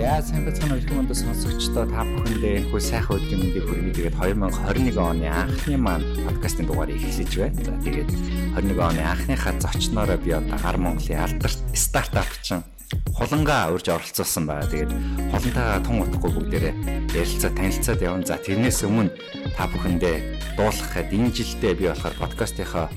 За сайн бацхан өрхөн өндө сонсогчдоо та бүхэндээ энэ хүү сайхан өдрийн мэндийг хүргэе. Тэгээд 2021 оны анхны маань подкастын дугаарыг эхлэж байна. За тэгээд 21 оны анхныхаа зочноороо би одоо Гар Монголын алдарт стартапчин хулангаа урьж оролцуулсан байгаа. Тэгээд хулантайгаа тун утгагүй бүгдээрээ ярилцаа танилцаад явна. За тэрнээс өмнө та бүхэндээ дуулгахад энэ жилдээ би болохоор подкастынхаа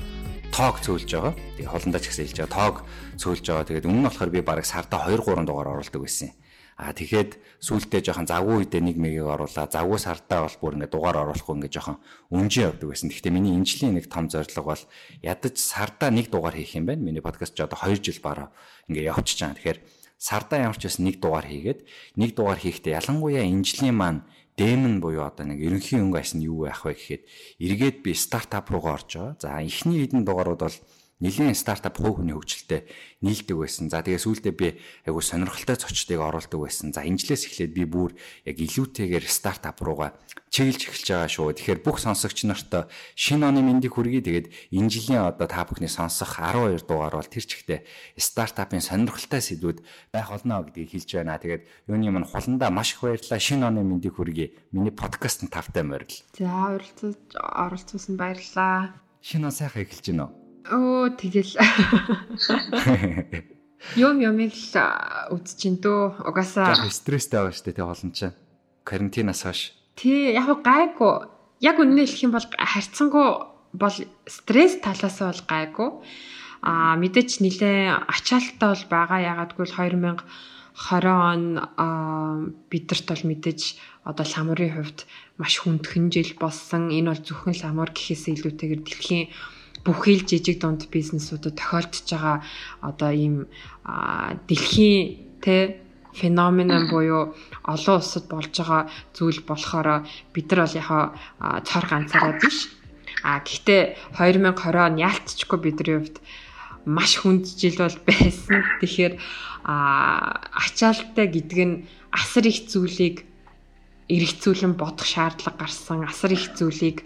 тоог цөөлж байгаа. Тэгээ холондоо ч гэсэн хэлж байгаа. Тоог цөөлж байгаа. Тэгээд өмнө нь болохоор би бараг сарда 2 3 дугаар оруулдаг байсан юм. А тэгэхэд сүултээ жоохон завгүй үедээ нэг мэгийг оруулаа. Завгүй сартаа бол бүр ингээд дугаар оруулахгүй ингээд жоохон өнжин явдаг байсан. Гэхдээ миний энэ жилийн нэг том зорилго бол ядаж сардаа нэг дугаар хийх юм байна. Миний подкаст ч одоо 2 жил бараа ингээд явчихж байгаа. Тэгэхээр сардаа ямар ч байсан нэг дугаар хийгээд нэг дугаар хийхдээ ялангуяа энэ жилийн маань дэмэн буюу одоо нэг ерөнхий өнгө ас нь юу байх вэ гэхэд эргээд би стартап руугаа орж байгаа. За эхний хэдэн дугаарууд бол нэлийн стартап хувь хүний хөгжилтэй нийлдэг байсан. За тэгээ сүүлдээ би айгу сонирхолтой зочдыг оруулдаг байсан. За энэжлээс эхлээд би бүр яг илүүтэйгээр стартап руугаа чиглэж эхэлж байгаа шүү. Тэгэхээр бүх сонсогч нарт шинэ оны мэндийг хүргэе. Тэгээд энэ жилийн одоо та бүхний сонсох 12 дугаар бол тэр чигтээ стартапын сонирхолтой сэдвүүд байх болно гэдгийг хэлж байна. Тэгээд юуны мань хуландаа маш их баярлалаа. Шинэ оны мэндийг хүргэе. Миний подкаст нь тавтай морил. За оролцож оролцуулсан баярлалаа. Шинэ он сайхан эхэлж байна уу? Оо тэгэл. Юм юмыг л үзчихин дөө. Угаасаа стресстэй байгаа шүү дээ тэг олон чинь. Карантинаас хойш. Тий, яг гайгүй. Яг үнэнээ хэлэх юм бол харьцангуй бол стресс талаас бол гайгүй. Аа мэдээч нилээ ачаалттай бол байгаа. Ягаадгүй л 2020 он бидэрт бол мэдээж одоо ламурын хувьд маш хүндхэн жил болсон. Энэ бол зөвхөн ламур гэхээс илүүтэйгээр дэлхийн бүхэл жижиг дунд бизнесүүдэд тохиолдож байгаа одоо ийм дэлхийн тэ феномен буюу олон улсад болж байгаа зүйл болохоор бид нар бол яхаа цор ганцаараа биш. А гэхдээ 2020 он яалтчгүй бидний хувьд маш хүнд жил бол байсан. Тэгэхээр ачаалттай гэдэг нь асар их зүйлийг эргэцүүлэн бодох шаардлага гарсан. Асар их зүйлийг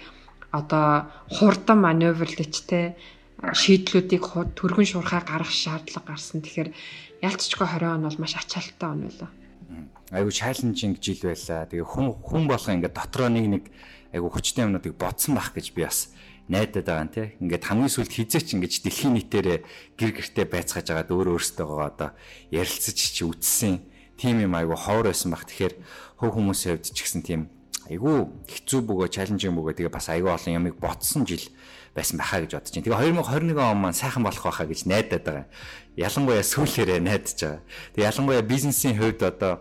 одоо хурдан маневрлж те шийдлүүдийг түргэн шуурхай гаргах шаардлага гарсан. Тэгэхээр ялцчгүй 20 он бол маш ачаалттай он байлаа. Айгу чаленжинг жил байлаа. Тэгээ хүн хүн болгоо ингээд дотроо нэг нэг айгу хүчтэй юмнуудыг бодсон байх гэж би бас найдаад байгаа юм те. Ингээд хамгийн сүлд хизээч ингээд дэлхийн нийтээрээ гэр гертэ байцгааж байгаад өөр өөртөөгөө одоо ярилцаж чи үтсэн. Тим юм айгу ховор байсан баг. Тэгэхээр хөв хүмүүсийн хувьд ч гэсэн тийм айгүй хэцүү бөгөө чаленжинг бөгөө тэгээ бас айгүй олон ямыг ботсон жил байсан байхаа гэж бодож байна. Тэгээ 2021 он маань сайхан болох байхаа гэж найдаад байгаа. Ялангуяа сүүлээрээ найдаж байгаа. Тэгээ ялангуяа бизнесийн хувьд одоо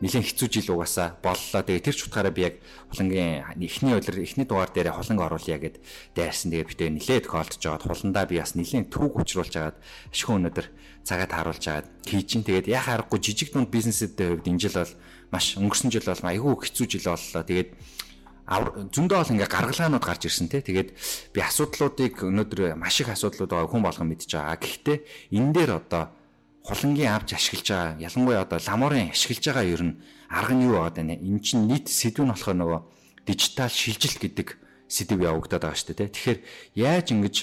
нэлээд хэцүү жил угаасаа боллоо. Тэгээ тэр ч утгаараа би яг хулангийн эхний өдөр эхний дугаар дээр хуланг оруулъя гэд дайрсан. Тэгээ битээ нэлээд тохиолдож байгаад хуландаа би бас нэлээд түүх учруулж агаад ашиг өнөдөр цагаад харуулж агаад хийж ин. Тэгээд яа харахгүй жижиг дунд бизнесүүдтэй хувьд энэ жил бол маш өнгөрсөн жил бол айгүй хэцүү жил боллоо. Тэгээд зөндөө бол ингээ гаргалгаанууд гарч ирсэн те. Тэгээд би асуудлуудыг өнөөдөр маш их асуудлууд байгаа хүн болгон мэдж байгаа. Гэхдээ энэ дээр одоо хулангийн авч ашиглаж байгаа ялангуяа одоо ламорын ашиглаж байгаа ер нь арга нь юу байгаа вэ? Эн чинь нийт сэдв нь болохоор нөгөө дижитал шилжилт гэдэг сэдв явагдаад байгаа шүү дээ. Тэгэхээр яаж ингэж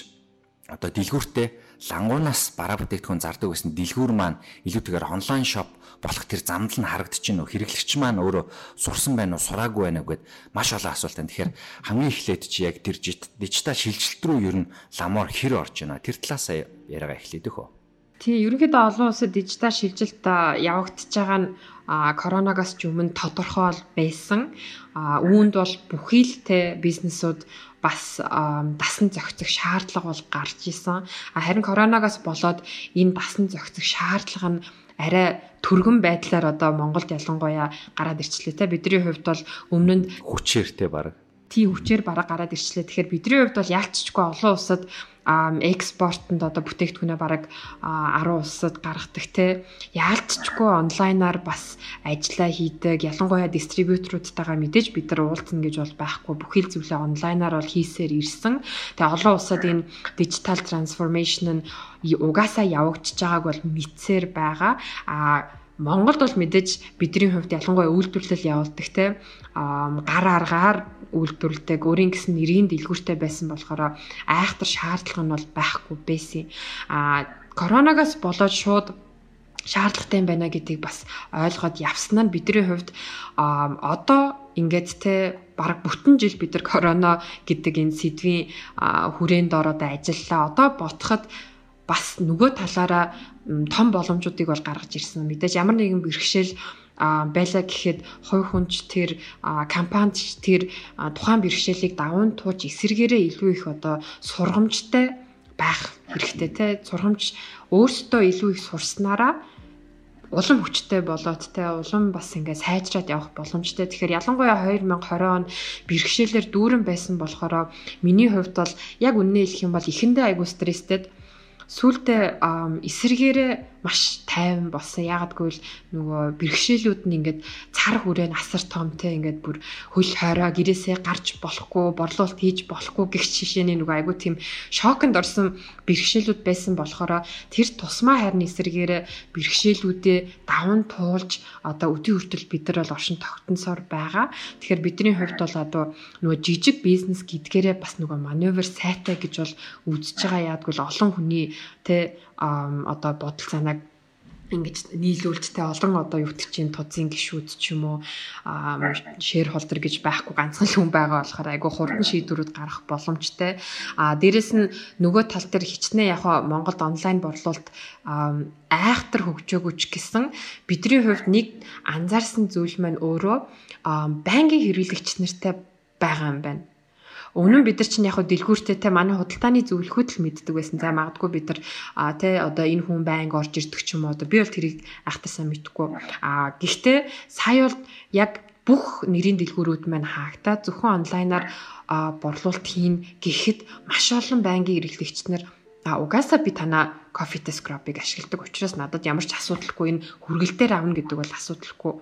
одоо дэлгүүртээ лангуунаас бараа бүтээгдэхүүн зардаг гэсэн дэлгүүр маань илүүтэйгээр онлайн шоп болох тэр замдал нь харагдчихэв нөө хэрэглэгч маань өөрөө сурсан байна уу сураагүй байна уу гэд маш олон асуулт байна. Тэгэхээр хамгийн эхлээд чи яг тэр дижитал шилжилт рүү ер нь ламор хэр орж байна. Тэр талаас яриагаа эхлэдэг хөө. Тий, ерөнхийдөө олон улсад дижитал шилжилт явагдаж байгаа нь коронавигоос ч өмнө тодорхой байсан. Үүнд бол бүхий л те бизнесүүд бас дасан зохицох шаардлага бол гарч исэн. Харин коронавигоос болоод энэ дасан зохицох шаардлага нь арай түргэн байдлаар одоо Монголд ялангуяа гараад ирчлээ те. Бидний хувьд бол өмнө нь хүчээр те баг тий хүчээр бараг гараад ирчлээ. Тэгэхээр бидний хувьд бол яалтчгүй олон улсад экспортод одоо бүтээгдэхүүнээ бараг 10 улсад гаргадаг те. Яалтчгүй онлайнаар бас ажиллаа хийдэг ялангуяа дистрибьюторуудтайгаа мэдээж бид нар уулзна гэж бол байхгүй. Бүхий л зүйлээ онлайнаар бол хийсээр ирсэн. Тэгээ олон улсад энэ дижитал трансформашн нь угаасаа явагдаж байгааг бол мэдсээр байгаа. А Монголд бол мэдээж бидний хувьд ялангуяа үйлдвэрлэл явуулдаг те гар аргаар үйлдвэрлэдэг өөрийн гэсэн нэрийн дэлгүүртэй байсан болохоор айхтар шаардлага нь бол байхгүй байсан. А коронавигоос болоод шууд шаардлагатай байна гэдгийг бас ойлгоод явсан нь бидний хувьд одоо ингээд те бараг бүтэн жил бид нар корона гэдэг энэ сэдвийн хүрээнд ороод ажиллаа. Одоо ботход бас нөгөө талаараа том боломжуудыг бол гаргаж ирсэн. Мэдээж ямар нэгэн бэрхшээл байлаа гэхэд хувь хүнч тэр компанид тэр тухайн бэрхшээлийг даван тууж эсэргээрээ илүү их одоо сургамжтай байх хэрэгтэй те сургамж өөрсдөө илүү их сурснараа улам хүчтэй болоод те улам бас ингээ сайжраад явах боломжтой. Тэгэхээр ялангуяа 2020 он бэрхшээлээр дүүрэн байсан болохоор миний хувьд бол яг үннээ хэлэх юм бол эхэндээ айгу стресстэй сүултээ эсэргээрээ маш тайван болсон. Яагадгүй л нөгөө бэрхшээлүүд нь ингээд цар хүрээ насар томтэй ингээд бүр хөл хороо гэрээсээ гарч болохгүй, борлуулалт хийж болохгүй гэх жишээний нөгөө айгу тийм шоконд орсон бэрхшээлүүд байсан болохоор тэр тусмаа харин эсэргээрээ бэрхшээлүүдээ даван туулж одоо өдөө хүртэл бид нар бол оршин тогтносоор байгаа. Тэгэхээр бидний хувьд бол одоо нөгөө жижиг бизнес гэдгээрээ бас нөгөө маневр сайтай гэж бол үзэж байгаа яадгүй л олон хүний тэ одоо бодол санааг ингэж нийлүүлж те олон одоо чинь тузын гişүүд ч юм уу шэр холдер гэж байхгүй ганцхан хүн байгаа болохоор айгүй хурдан шийдвэрүүд гарах боломжтой. А дээрэс нь нөгөө тал дээр хичнээн яг Монголд онлайн борлуулалт айхтар хөгжөөгүйч гэсэн бидний хувьд нэг анзаарсан зүйл маань өөрөө банкийн хэрэглэгч нартай байгаа юм байна. Өмнө нь бид нар чинь яг хөө дэлгүүртэй те манай худалдааны зөвлөхөд л мэддэг байсан. За магадгүй бид нар а те одоо энэ хүн байнг орж ирдэг ч юм уу. Би бол тэрийг ахтасаа мэдгүй. А гэхдээ сая бол яг бүх нэрийн дэлгүүрүүд маань хаагтаа зөвхөн онлайнаар борлуулалт хийн гэхэд маш олон байнгын эрхлэгч нар а угаасаа би танаа кофе скрабыг ашигладаг учраас надад ямар ч асуудалгүй энэ хүргэлтээр авна гэдэг бол асуудалгүй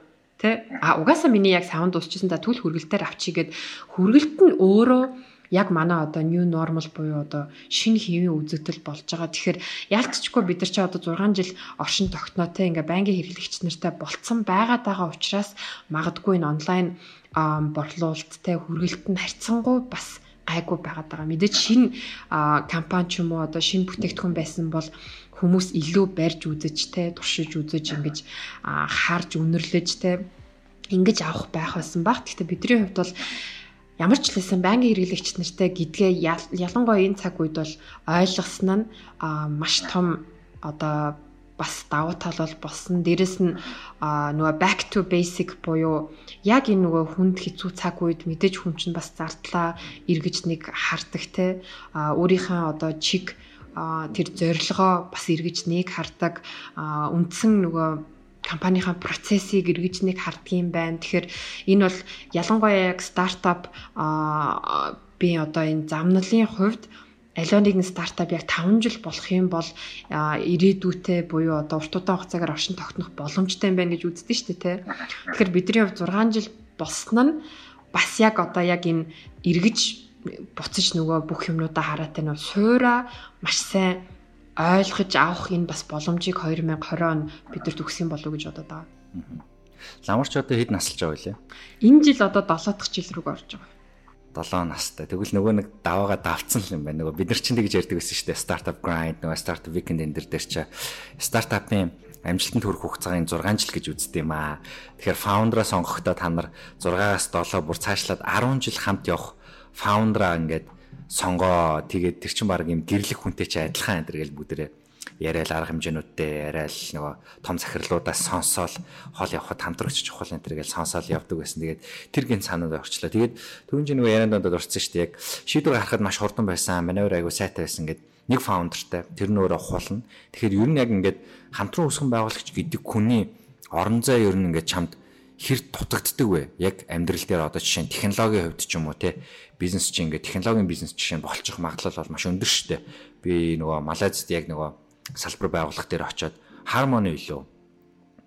Тэ а угаасаа миний яг саунд дуусчихсан за түл хүргэлтээр авчигээд хүргэлт нь өөрөө яг манай одоо new normal буюу одоо шинэ хэвийн үзэгдэл болж байгаа. Тэгэхээр ялцчгүй бид нар чи одоо 6 жил оршин тогтноотой ингээ байнгын хэрэглэгч нартай болцсон байгаа учраас магадгүй энэ онлайн борлуулалттай хүргэлт нь харьцангуй бас гайгүй байгаад байгаа. Мэдээж шинэ компани ч юм уу одоо шинэ бүтээгдэхүүн байсан бол хүмүүс илүү барьж үзэж те туршиж үзэж ингэж харж үнэрлэж те ингэж авах байх байсан баг. Гэхдээ бидний хувьд бол ямар ч лсэн байнгын хэрэглэгч нартай гэдгээ ялангуяа энэ цаг үед бол ойлгосон нь маш том одоо бас давуу тал бол болсон. Дээрэс нь нөгөө back to basic буюу яг энэ нөгөө хүнд хэцүү цаг үед мэдээж хүн чинь бас зардлаа эргэж нэг хардаг те өөрийнхөө одоо чиг тэр зорилгоо бас эргэж нэг хардаг үндсэн нөгөө компанийн процессыг эргэж нэг харддаг юм байна. Тэгэхээр энэ бол ялангуяа яг стартап би одоо энэ замналын хувьд аливаа нэгэн стартап яг 5 жил болох юм бол ирээдүйтэй буюу одоо урт удаан хугацаагаар оршин тогтнох боломжтой юм байна гэж үздэг шүү дээ тий. Тэгэхээр бидний хувьд 6 жил болсон нь бас яг одоо яг энэ эргэж буцаж нөгөө бүх юмнуудаа хараатай нөө суура маш сайн ойлгож авах энэ бас боломжийг 2020 он бид нар төгсөн болов уу гэж бодоод байгаа. Ламарч одоо хэд наслж байгаа вэ? Энэ жил одоо 7 дахь жил рүү орж байгаа. 7 настай. Тэгвэл нөгөө нэг даваагаа давцсан юм байна. Нөгөө бид нар чинь тэгж ярьдаг байсан шүү дээ. Startup grind, нөгөө startup weekend энэ төр дээр чи стартапын амжилтанд хүрэх хугацааг 6 жил гэж үздэг юм аа. Тэгэхээр founder-а сонгохдоо та нар 6-аас 7 бүр цаашлаад 10 жил хамт явах фаундераа ингээд сонгоо тэгээд тэр чин баг юм гэрлэх хүнтэй чи адилхан энэ гэл бүдэрээ яриад арга хэмжээнүүдтэй яриад нөгөө том захирлуудаас сонсоол хол явхад хамтрагч чухал энэ төр гэж сонсоол явдаг байсан. Тэгээд тэр гин санаанд орчлоо. Тэгээд түрүүн чинь нөгөө ярианд донд орсон шүү дээ. Яг шийдвэр гаргахад маш хурдан байсан. Манайвар айгу сайтай байсан гэдэг нэг фаундертай тэр нь өөрөө хулна. Тэгэхээр ер нь яг ингээд хамтран үүсгэн байгуулагч гэдэг хүний орон зай ер нь ингээд чамд хэр дутагддаг вэ? Яг амьдрал дээр одоо жишээ нь технологийн хувьд ч юм уу те бизнес чинь ингээд технологийн бизнес жишээ нь болчих магадлал бол маш өндөр дээ. Би нөгөө Малайзад яг нөгөө салбар байгуулах дээр очиод Harmony илүү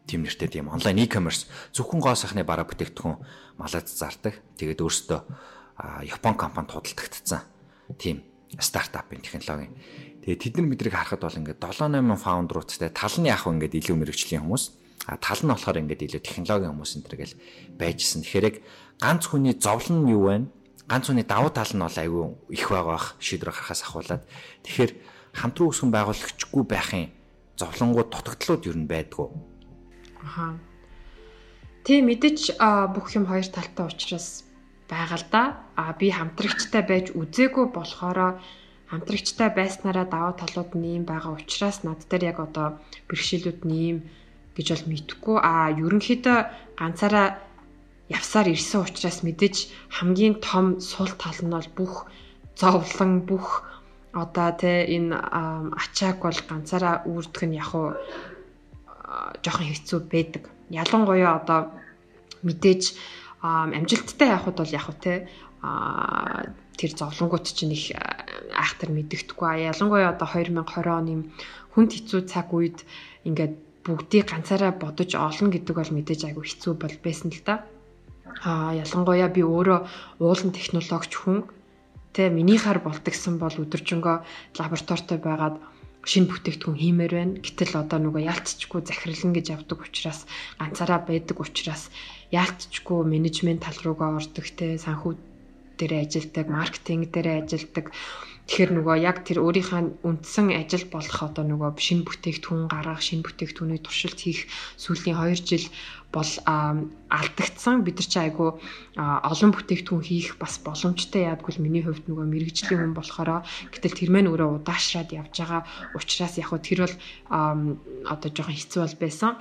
тийм нэртэй тийм онлайн e-commerce зөвхөн гоо сайхны бараа бүтээгдэхүүн Малайзад зардаг. Тэгээд өөрөөсөө Япон компанид худалдагдсан. Тийм стартапын технологийн. Тэгээд тэд нар мэдрийг харахад бол ингээд 7 8 фаундеруудтай тал нь яг ингээд илүү мэрэгжлийн хүмүүс А тал нь болохоор ингээд илүү технологийн хүмүүс энэ төр гэл байжсэн. Тэгэхээр яг ганц хүний зовлон нь юу вэ? Ганц хүний давуу тал нь бол айгүй их байгаа бах шийдвэр гаргахаас ахуулаад. Тэгэхээр хамтран үүсгэн байгуулагчгүй байхын зовлонгууд дутагдлууд юу н байдгүй. Аха. Тэ мэдээж бүх юм хоёр талтай учраас байгаа л да. А би хамтрагчтай байж үзээгүй болохоор хамтрагчтай байснараа даваа талууд нь ийм байгаа учраас над дээр яг одоо бэрхшээлүүд нь ийм гэж бол мэдхгүй. А ерөнхийдөө ганцаараа явсаар ирсэн учраас мэдээж хамгийн том сул тал нь бол бүх зовлон бүх одоо тэ энэ ачааг бол ганцаараа үүрдэх нь яг уу жоохон хэцүү байдаг. Ялангуяа одоо мэдээж амжилттай явхад бол яг уу тэ тэр зовлонгууд чинь их айхтар мэддэхгүй. Ялангуяа одоо 2020 оны хүнд хэцүү цаг үед ингээд бүгдийг ганцаараа бодож олно гэдэг бол мэдээж айгүй хэцүү бол байсан л да. Аа ялангуяа би өөрөө уулан технологич хүн тэ минийхаар болдгсон бол өдөржингөө лабораторитой байгаад шинэ бүтээгдэхүүн хиймээр байна. Гэтэл одоо нөгөө яалтчгүй захирлан гэж явдаг учраас ганцаараа байдаг учраас яалтчгүй менежмент тал руугаа ордог те санхүү дээр ажилдаг, маркетинг дээр ажилдаг Тэгэхээр нөгөө яг тэр өөрийнхөө үндсэн ажил болох одоо нөгөө шинэ бүтээгдэхүүн гаргах, шинэ бүтээгдэхүүний туршилт хийх сүүлийн 2 жил бол алдагдсан. Бид нар ч айгүй олон бүтээгдэхүүн хийх бас боломжтой яадгүй миний хувьд нөгөө мэрэгжлийн хүн болохоор гэтэл тэр мэн өөрөө удаашраад явж байгаа учраас яг хөө тэр бол одоо жоохон хэцүү бол байсан.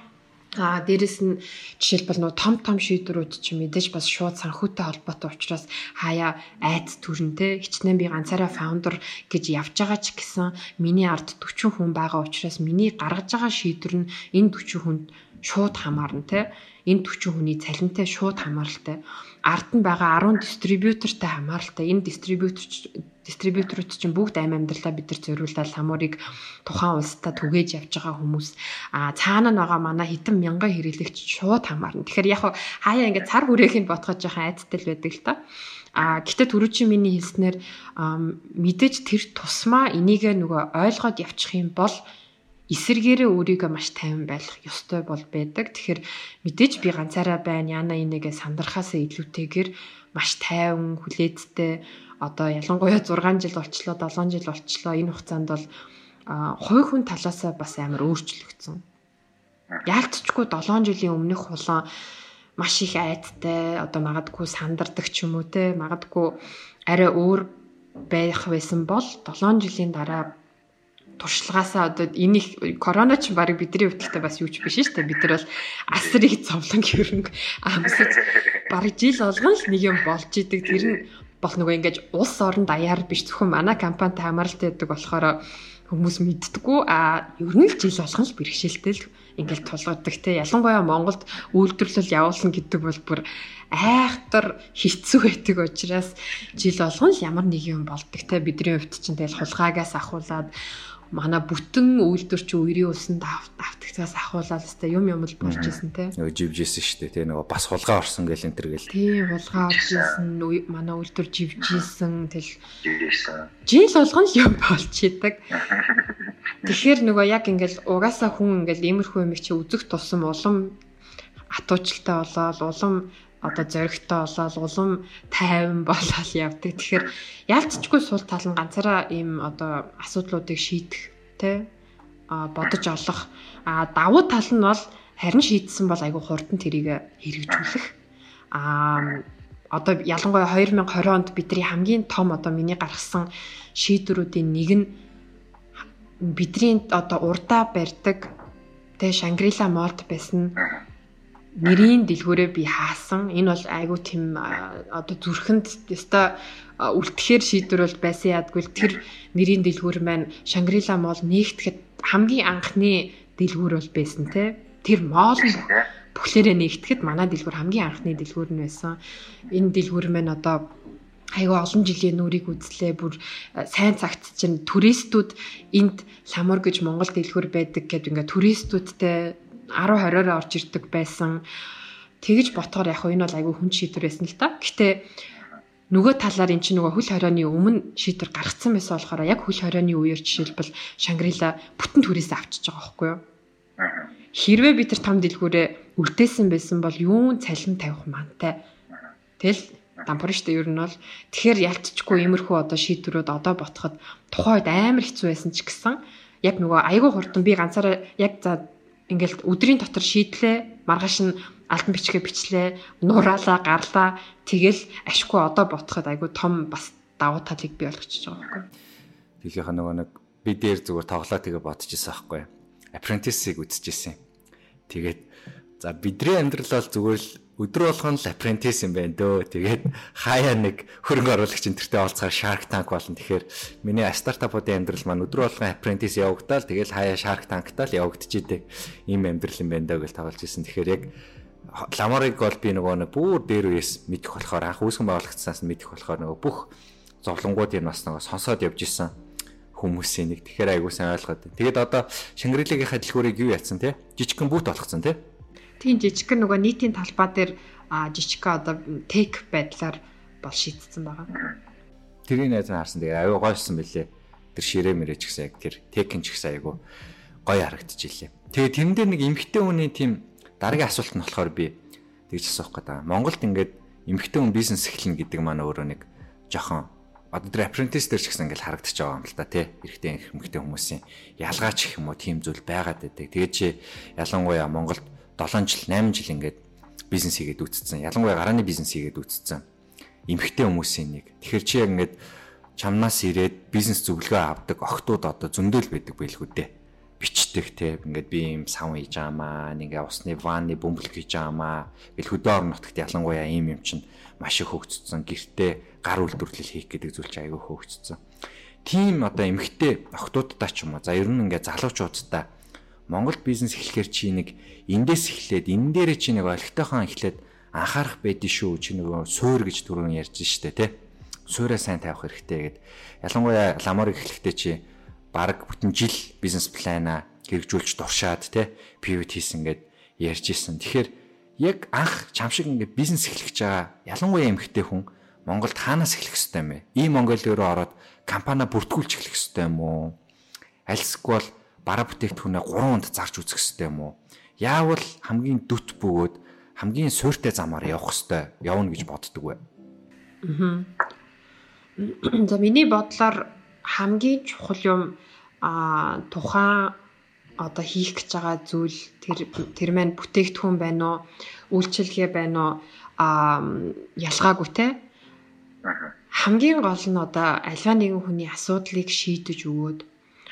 А дээрэс нь жишээлбэл нөө том том шийдвэрүүд чи мэдээж бас шууд санхүүтэй холбоотой учраас хаяа айц төрнтэй хичнээн би ганцаараа фаундер гэж явж байгаа ч гэсэн миний ард 40 хүн байгаа учраас миний гаргаж байгаа шийдвэр нь энэ 40 хүнд шууд хамаарна те. Энэ 40 хүний цалинтай шууд хамааралтай. Ард нь байгаа 10 дистрибьютортай хамааралтай. Энэ дистрибьютор дистрибьюторууд чинь бүгд амь амьдралаа бид нар зориулаад ламуурыг тухайн улстай түгээж явж байгаа хүмүүс а цаана нь байгаа манай хитэн мянган хэрэглэгч шууд хамаарна. Тэгэхээр яг хаяа ингээд цар хүрээхийг ботгож байгаа айдтай л байдаг л та. А гэтээ түрүүчийн миний хэлснээр мэдээж тэр тусмаа энийг нөгөө ойлгоод явчих юм бол эсэргээрээ өөрийгөө маш тайван байх ёстой бол байдаг. Тэгэхээр мэдээж би ганцаараа байна. Яна энэгээ сандрахаасаа илүүтэйгээр маш тайван, хүлээцтэй одоо ялангуяа 6 жил болчлоо 7 жил болчлоо энэ хугацаанд бол хувь хүн талаасаа бас амар өөрчлөгдсөн. Яалтчгүй 7 жилийн өмнөх хулан маш их айдтай одоо магадгүй сандардаг ч юм уу те магадгүй арай өөр байх байсан бол 7 жилийн дараа туршлагаасаа одоо энийг корона ч баг бидний хувьдтай бас юу ч биш шүү дээ. Бид нар бол асрыг зовлон хөрөнгө амсаж баг жил болгон л нэг юм болж идэг. Тэр нь бол нөгөө ингэж улс орон даяар биш зөвхөн манай компанитай хамааралтай байдаг болохоор хүмүүс мэддэггүй. А ер нь л жил болгон л бэрхшээлтэй л ингээл тулгадаг те. Ялангуяа Монголд үйлдвэрлэл явуулна гэдэг бол бүр айхтар хэцүү байдаг учраас жил болгон л ямар нэг юм болдог те. Бидний хувьд чинь тэгэл хулгаагаас ахуулаад манай бүтэн үйлдвэр чи үерийн усанд автагцаас ахуулаад өстой юм юм л болж исэн те. Нөгөө живжсэн шүү дээ те нөгөө бас хулгай орсон гэл энэ төр гэл. Тий хулгай орж исэн манай үйлдвэр живжсэн тэл жил болгон л юм болж идэг. Тэгэхээр нөгөө яг ингээл угаасаа хүн ингээл иймэрхүү юм чи үзэх тусам улам атуучлалтай болоод улам одоо зоригтой болоод улам тайван болоод явдаг. Тэгэхээр ялцчгүй сул тал нь ганцаараа ийм одоо асуудлуудыг шийдэх тэ а бодож олох. А давуу тал нь бол харин шийдсэн бол айгүй хурдан тэрийг хэрэгжүүлэх. А одоо ялангуяа 2020 онд бидний хамгийн том одоо миний гаргасан шийдвэрүүдийн нэг нь бидний одоо урдаа барьдаг тэ Шангрила молд байсан нэрийн дэлгүүрээ би хаасан. Энэ бол айгүй тийм одоо зүрхэнд өстой үлдэхээр шийдвэр бол байсан ядгүй тэр нэрийн дэлгүүр маань Шангрила мол нэгтгэхэд хамгийн анхны дэлгүүр бол байсан те. Тэр моол бүхлээрээ нэгтгэхэд манай дэлгүүр хамгийн анхны дэлгүүр нь байсан. Энэ дэлгүүр маань одоо айгүй олон жилийн нүрийг үзлээ бүр сайн цагт чинь туристүүд энд ламур гэж Монгол дэлгүүр байдаг гэдэг ингээ туристүүдтэй 10 20-оор орж ирдэг байсан. Тэгэж ботхоор яг энэ бол айгүй хүн шийдвэр байсан л та. Гэтэ нөгөө талаар эн чинь нөгөө хөл хорионы өмнө шийдвэр гаргацсан байсан болохоор яг хөл хорионы үеэр жишээлбэл Шангрила бүтэн түрээсээ авчиж байгаа байхгүй юу? Хэрвээ би тэр том дэлгүүрээ үлдээсэн байсан бол юун цалин тавих мантай. Тэгэл дампур штэ ер нь бол тэгэхээр ялцчихгүй иймэрхүү одоо шийдвэрүүд одоо ботход тухайд амар хэцүү байсан ч гэсэн яг нөгөө айгүй хурдан би ганцаараа яг за ингээл өдрийн дотор шийдлээ маргааш нь алтан бичгээ бичлээ нураалаа гарлаа тэгэл ашгүй одоо ботход айгүй том бас давуу талыг бий болгочихж байгаа байхгүй. Тэглийнхаа нөгөө нэг би дээр зүгээр тоглоо тэгээ бодчихсон байхгүй. Apprentice-ийг үзчихсэн. Тэгээд за бидний амьдрал бол зүгээр л өдөр болгон л apprentice юм байна дөө. Тэгээд хаяа нэг хөрөнгө оруулагч энтертэй олцохоор Shark Tank болно. Тэгэхээр миний стартапуудын амьдрал маань өдөр болгон apprentice явагдаал тэгээд хаяа Shark Tank-таа л явагдчихийдэг. Ийм амьдрал юм байна дөө гэж тоглож ирсэн. Тэгэхээр яг ламарыг бол би нөгөө нэг бүр дээр үес мэдэх болохоор анх үүсгэн байгуулагчсаас мэдэх болохоор нөгөө бүх зовлонгуудыг бас нөгөө сонсоод явж исэн хүмүүсийн нэг тэгэхээр айгуу сайн ойлгоод. Тэгээд одоо Шангрилыгийн дэлгүүрийг юу яатсан те? Жижигхэн бүүт болгоцсон те? Тийм жижигхэн нөгөө нийтийн талбай дээр жижигхэн одоо тек байдлаар бол шийдсэн байгаа. Тэрийг найз нь харсан. Тэгээ аюу гойсон бэлээ. Тэр ширээ мэрэж гисэн яг тэр текин ч гэсэн айгуу гоё харагдчихжээ. Тэгээ тэрэн дээр нэг эмхтэй хүний тийм дараагийн асуулт нь болохоор би тэгж асуух гэдэг. Монголд ингээд эмхтэй хүн бизнес эхлэнэ гэдэг маань өөрөө нэг жохон одоо тэр apprentice дээр ч гэсэн ингээл харагдчих байгаа юм л да тий. Эрэгтэй эмэгтэй хүмүүсийн ялгаач гэх юм уу тийм зүйл байгаад байдаг. Тэгээд чи ялангуяа Монголд 7 жил 8 жил ингээд бизнес хийгээд үтцсэн. Ялангуяа гарааны бизнес хийгээд үтцсэн. Эмэгтэй хүмүүсийн нэг. Тэгэхээр чи яг ингээд чамнаас ирээд бизнес зөвлөгөө авдаг охтууд одоо зөндөл байдаг байлгүй дээ. Бичдэг те ингээд би юм сав хийж аамаа, ингээ усны ванны бөмбөлөг хийж аамаа. Гэл хөдөө орон нутагт ялангуяа ийм юм чинь маш их хөгжсөн. Гэртээ гар үйлдвэрлэл хийх гэдэг зүйл чинь аягүй хөгжсөн. Тийм одоо эмгтэй охтуудтай ч юм уу. За ер нь ингээ залуучуудтай Монгол бизнес эхлэхээр чи нэг эндээс эхлээд энэ дээрээ чи нэг олигтойхон эхлээд анхаарах байдгийн шүү. Чи нөгөө суур гэж түрүүн ярьж штэ тий. Суураа сайн тавих хэрэгтэй гэд. Ялангуяа ламорыг эхлэхдээ чи баг бүтэн жил бизнес плана хэрэгжүүлж дуршаад тий пивот хийсэн гэд ярьж исэн. Тэгэхээр яг анх чам шиг ингээд бизнес эхлэх гэж байгаа ялангуяа эмэгтэй хүн Монголд хаанаас эхлэх ёстой юм бэ? Ийм Монгол руу ороод компани бүртгүүлж эхлэх ёстой юм уу? Альсгүй бол бараа бүтээгдэхүүнээ 3 онд зарж үзэх ёстой юм уу? Яавал хамгийн дүт бөгөөд хамгийн суйртай замаар явах ёстой явна гэж боддөг вэ? Аа. За миний бодлоор хамгийн чухал юм а тухайн одоо хийх гэж байгаа зүйл тэр тэр маань бүтээгдэхүүн байна уу үйлчилгээ байна уу а ялгаагүй те хамгийн гол нь одоо альва нэгэн хүний асуудлыг шийдэж өгөөд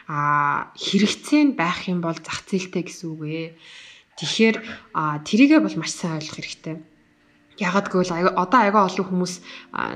а хэрэгцээ нь байх юм бол зах зээлтэй гэсэн үг ээ. Тэгэхээр тэрийгээ бол маш сайн ойлгох хэрэгтэй. Ягаад гэвэл одоо аяга олон хүмүүс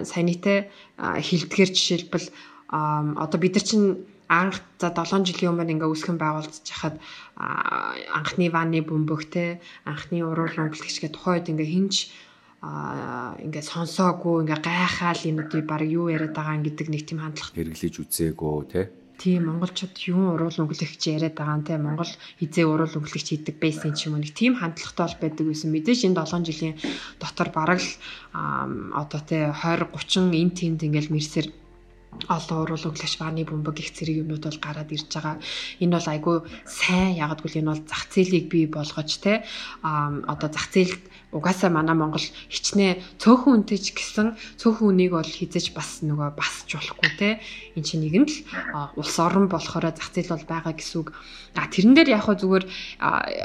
санийтэй хилдгэр жишээлбэл одоо бид нар чинь анх за 7 жилийн өмнө ингээ үсгэн байгуулж хахад анхны ванны бөмбөг те анхны уруул өнгөлтгч гэх тухайд ингээ хинч ингээ сонсоогүй ингээ гайхаал энэ үгүй баг юу яриад байгаа гэдэг нэг тийм хандлага хэрэглэж үзээгөө те Тийм монголчууд юу уруул өнгөлөгч яриад байгаа нь те Монгол хизээ уруул өнгөлөгч хийдэг байсан ч юм уу нэг тийм хандлагатай бол байдаг байсан. Мэдээж энэ 7 жилийн дотор бараг л одоо те 20 30 эн тэнд ингээл мэрсэр олон уруулаг лашвааны бөмбөг их зэрэг юмнууд бол гараад ирж байгаа. Энэ бол айгүй сайн ягаад гэвэл энэ бол зах зээлийг бий болгож те а одоо зах зээл угаасаа манай Монгол хичнээн цөөхөн үнтэй ч гэсэн цөөхөн үнийг бол хизэж бас нөгөө басч болохгүй те эн чинь нэгэн л улс орон болохоор зах зээл бол байгаа гэсэн үг. А тэрэн дээр яг хөө зүгээр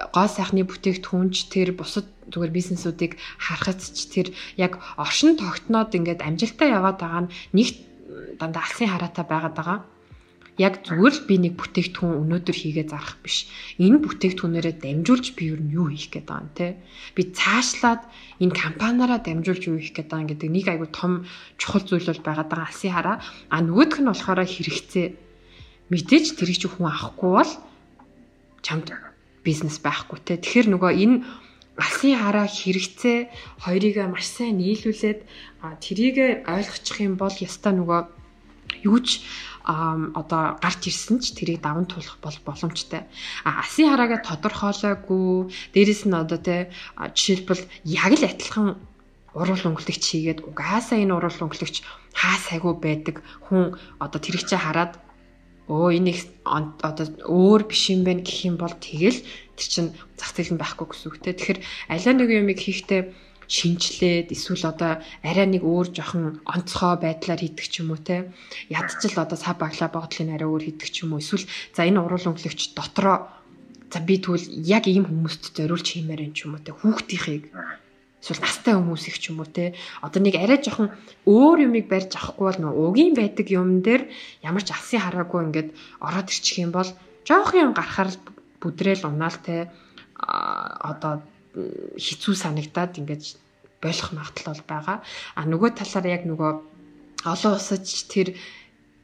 гоо сайхны бүтээгдэхүүнч тэр бусад зүгээр бизнесүүдийг харахад ч тэр яг оршин тогтноод ингээд амжилтаа яваад байгаа нь нэг дандаа алсын хараатай байгаад байгаа. Яг зүгээр л би нэг бүтээгдэхүүн өнөөдөр хийгээ зарах биш. Энэ бүтээгдэхүүнээрээ дамжуулж би юу юу хийх гээд байгаа юм те. Би цаашлаад энэ компаниараа дамжуулж юу хийх гээд байгаа гэдэг нэг айгу том чухал зүйл бол байгаад байгаа алсын хараа. А нөгөөх нь болохоор хэрэгцээ. Мэдээж тэрийг чи хүн авахгүй бол чамд бизнес байхгүй те. Тэгэхээр нөгөө энэ алсын хараа хэрэгцээ хоёрыг маш сайн нийлүүлээд тэрийг ойлгочих юм бол яста нөгөө юуч а одоо гарч ирсэн ч тэрийг даван туулах бол боломжтой. А асын хараагаа тодорхойлоогүй дээрэс нь одоо те жишээлбэл яг л адилхан уруул өнгөлөгч хийгээд угаасаа энэ уруул өнгөлөгч хаа сайгүй байдаг хүн одоо тэр их чи хараад өө энийг одоо өөр биш юм байна гэх юм бол тэгэл тэр чин зах зээл нь байхгүй гэсэн үг те. Тэгэхээр аливаа нэг юмыг хийхдээ шинжлээд эсвэл одоо арай нэг өөр жоохон онцгой байдлаар хийдэг ч юм уу те. Ядчил одоо сав баглаа богдлын арай өөр хийдэг ч юм уу. Эсвэл за энэ уруулан өглөгч дотроо за би тэгвэл яг ийм хүмүүст зориулж хиймээр юм ч юм уу те. Хүүхдийнхийг. Эсвэл настай хүмүүс их ч юм уу те. Одоо нэг арай жоохон өөр юмыг барьж авахгүй бол нөө угийн байдаг юм дээр ямар ч алсын хараагүй ингээд ороод ирчих юм бол жоох юм гарахаар бүдрээл унаал те. Одоо хэцүү санагдаад ингээд болох магадлал байгаа. А нөгөө талаар яг нөгөө олон улсад тэр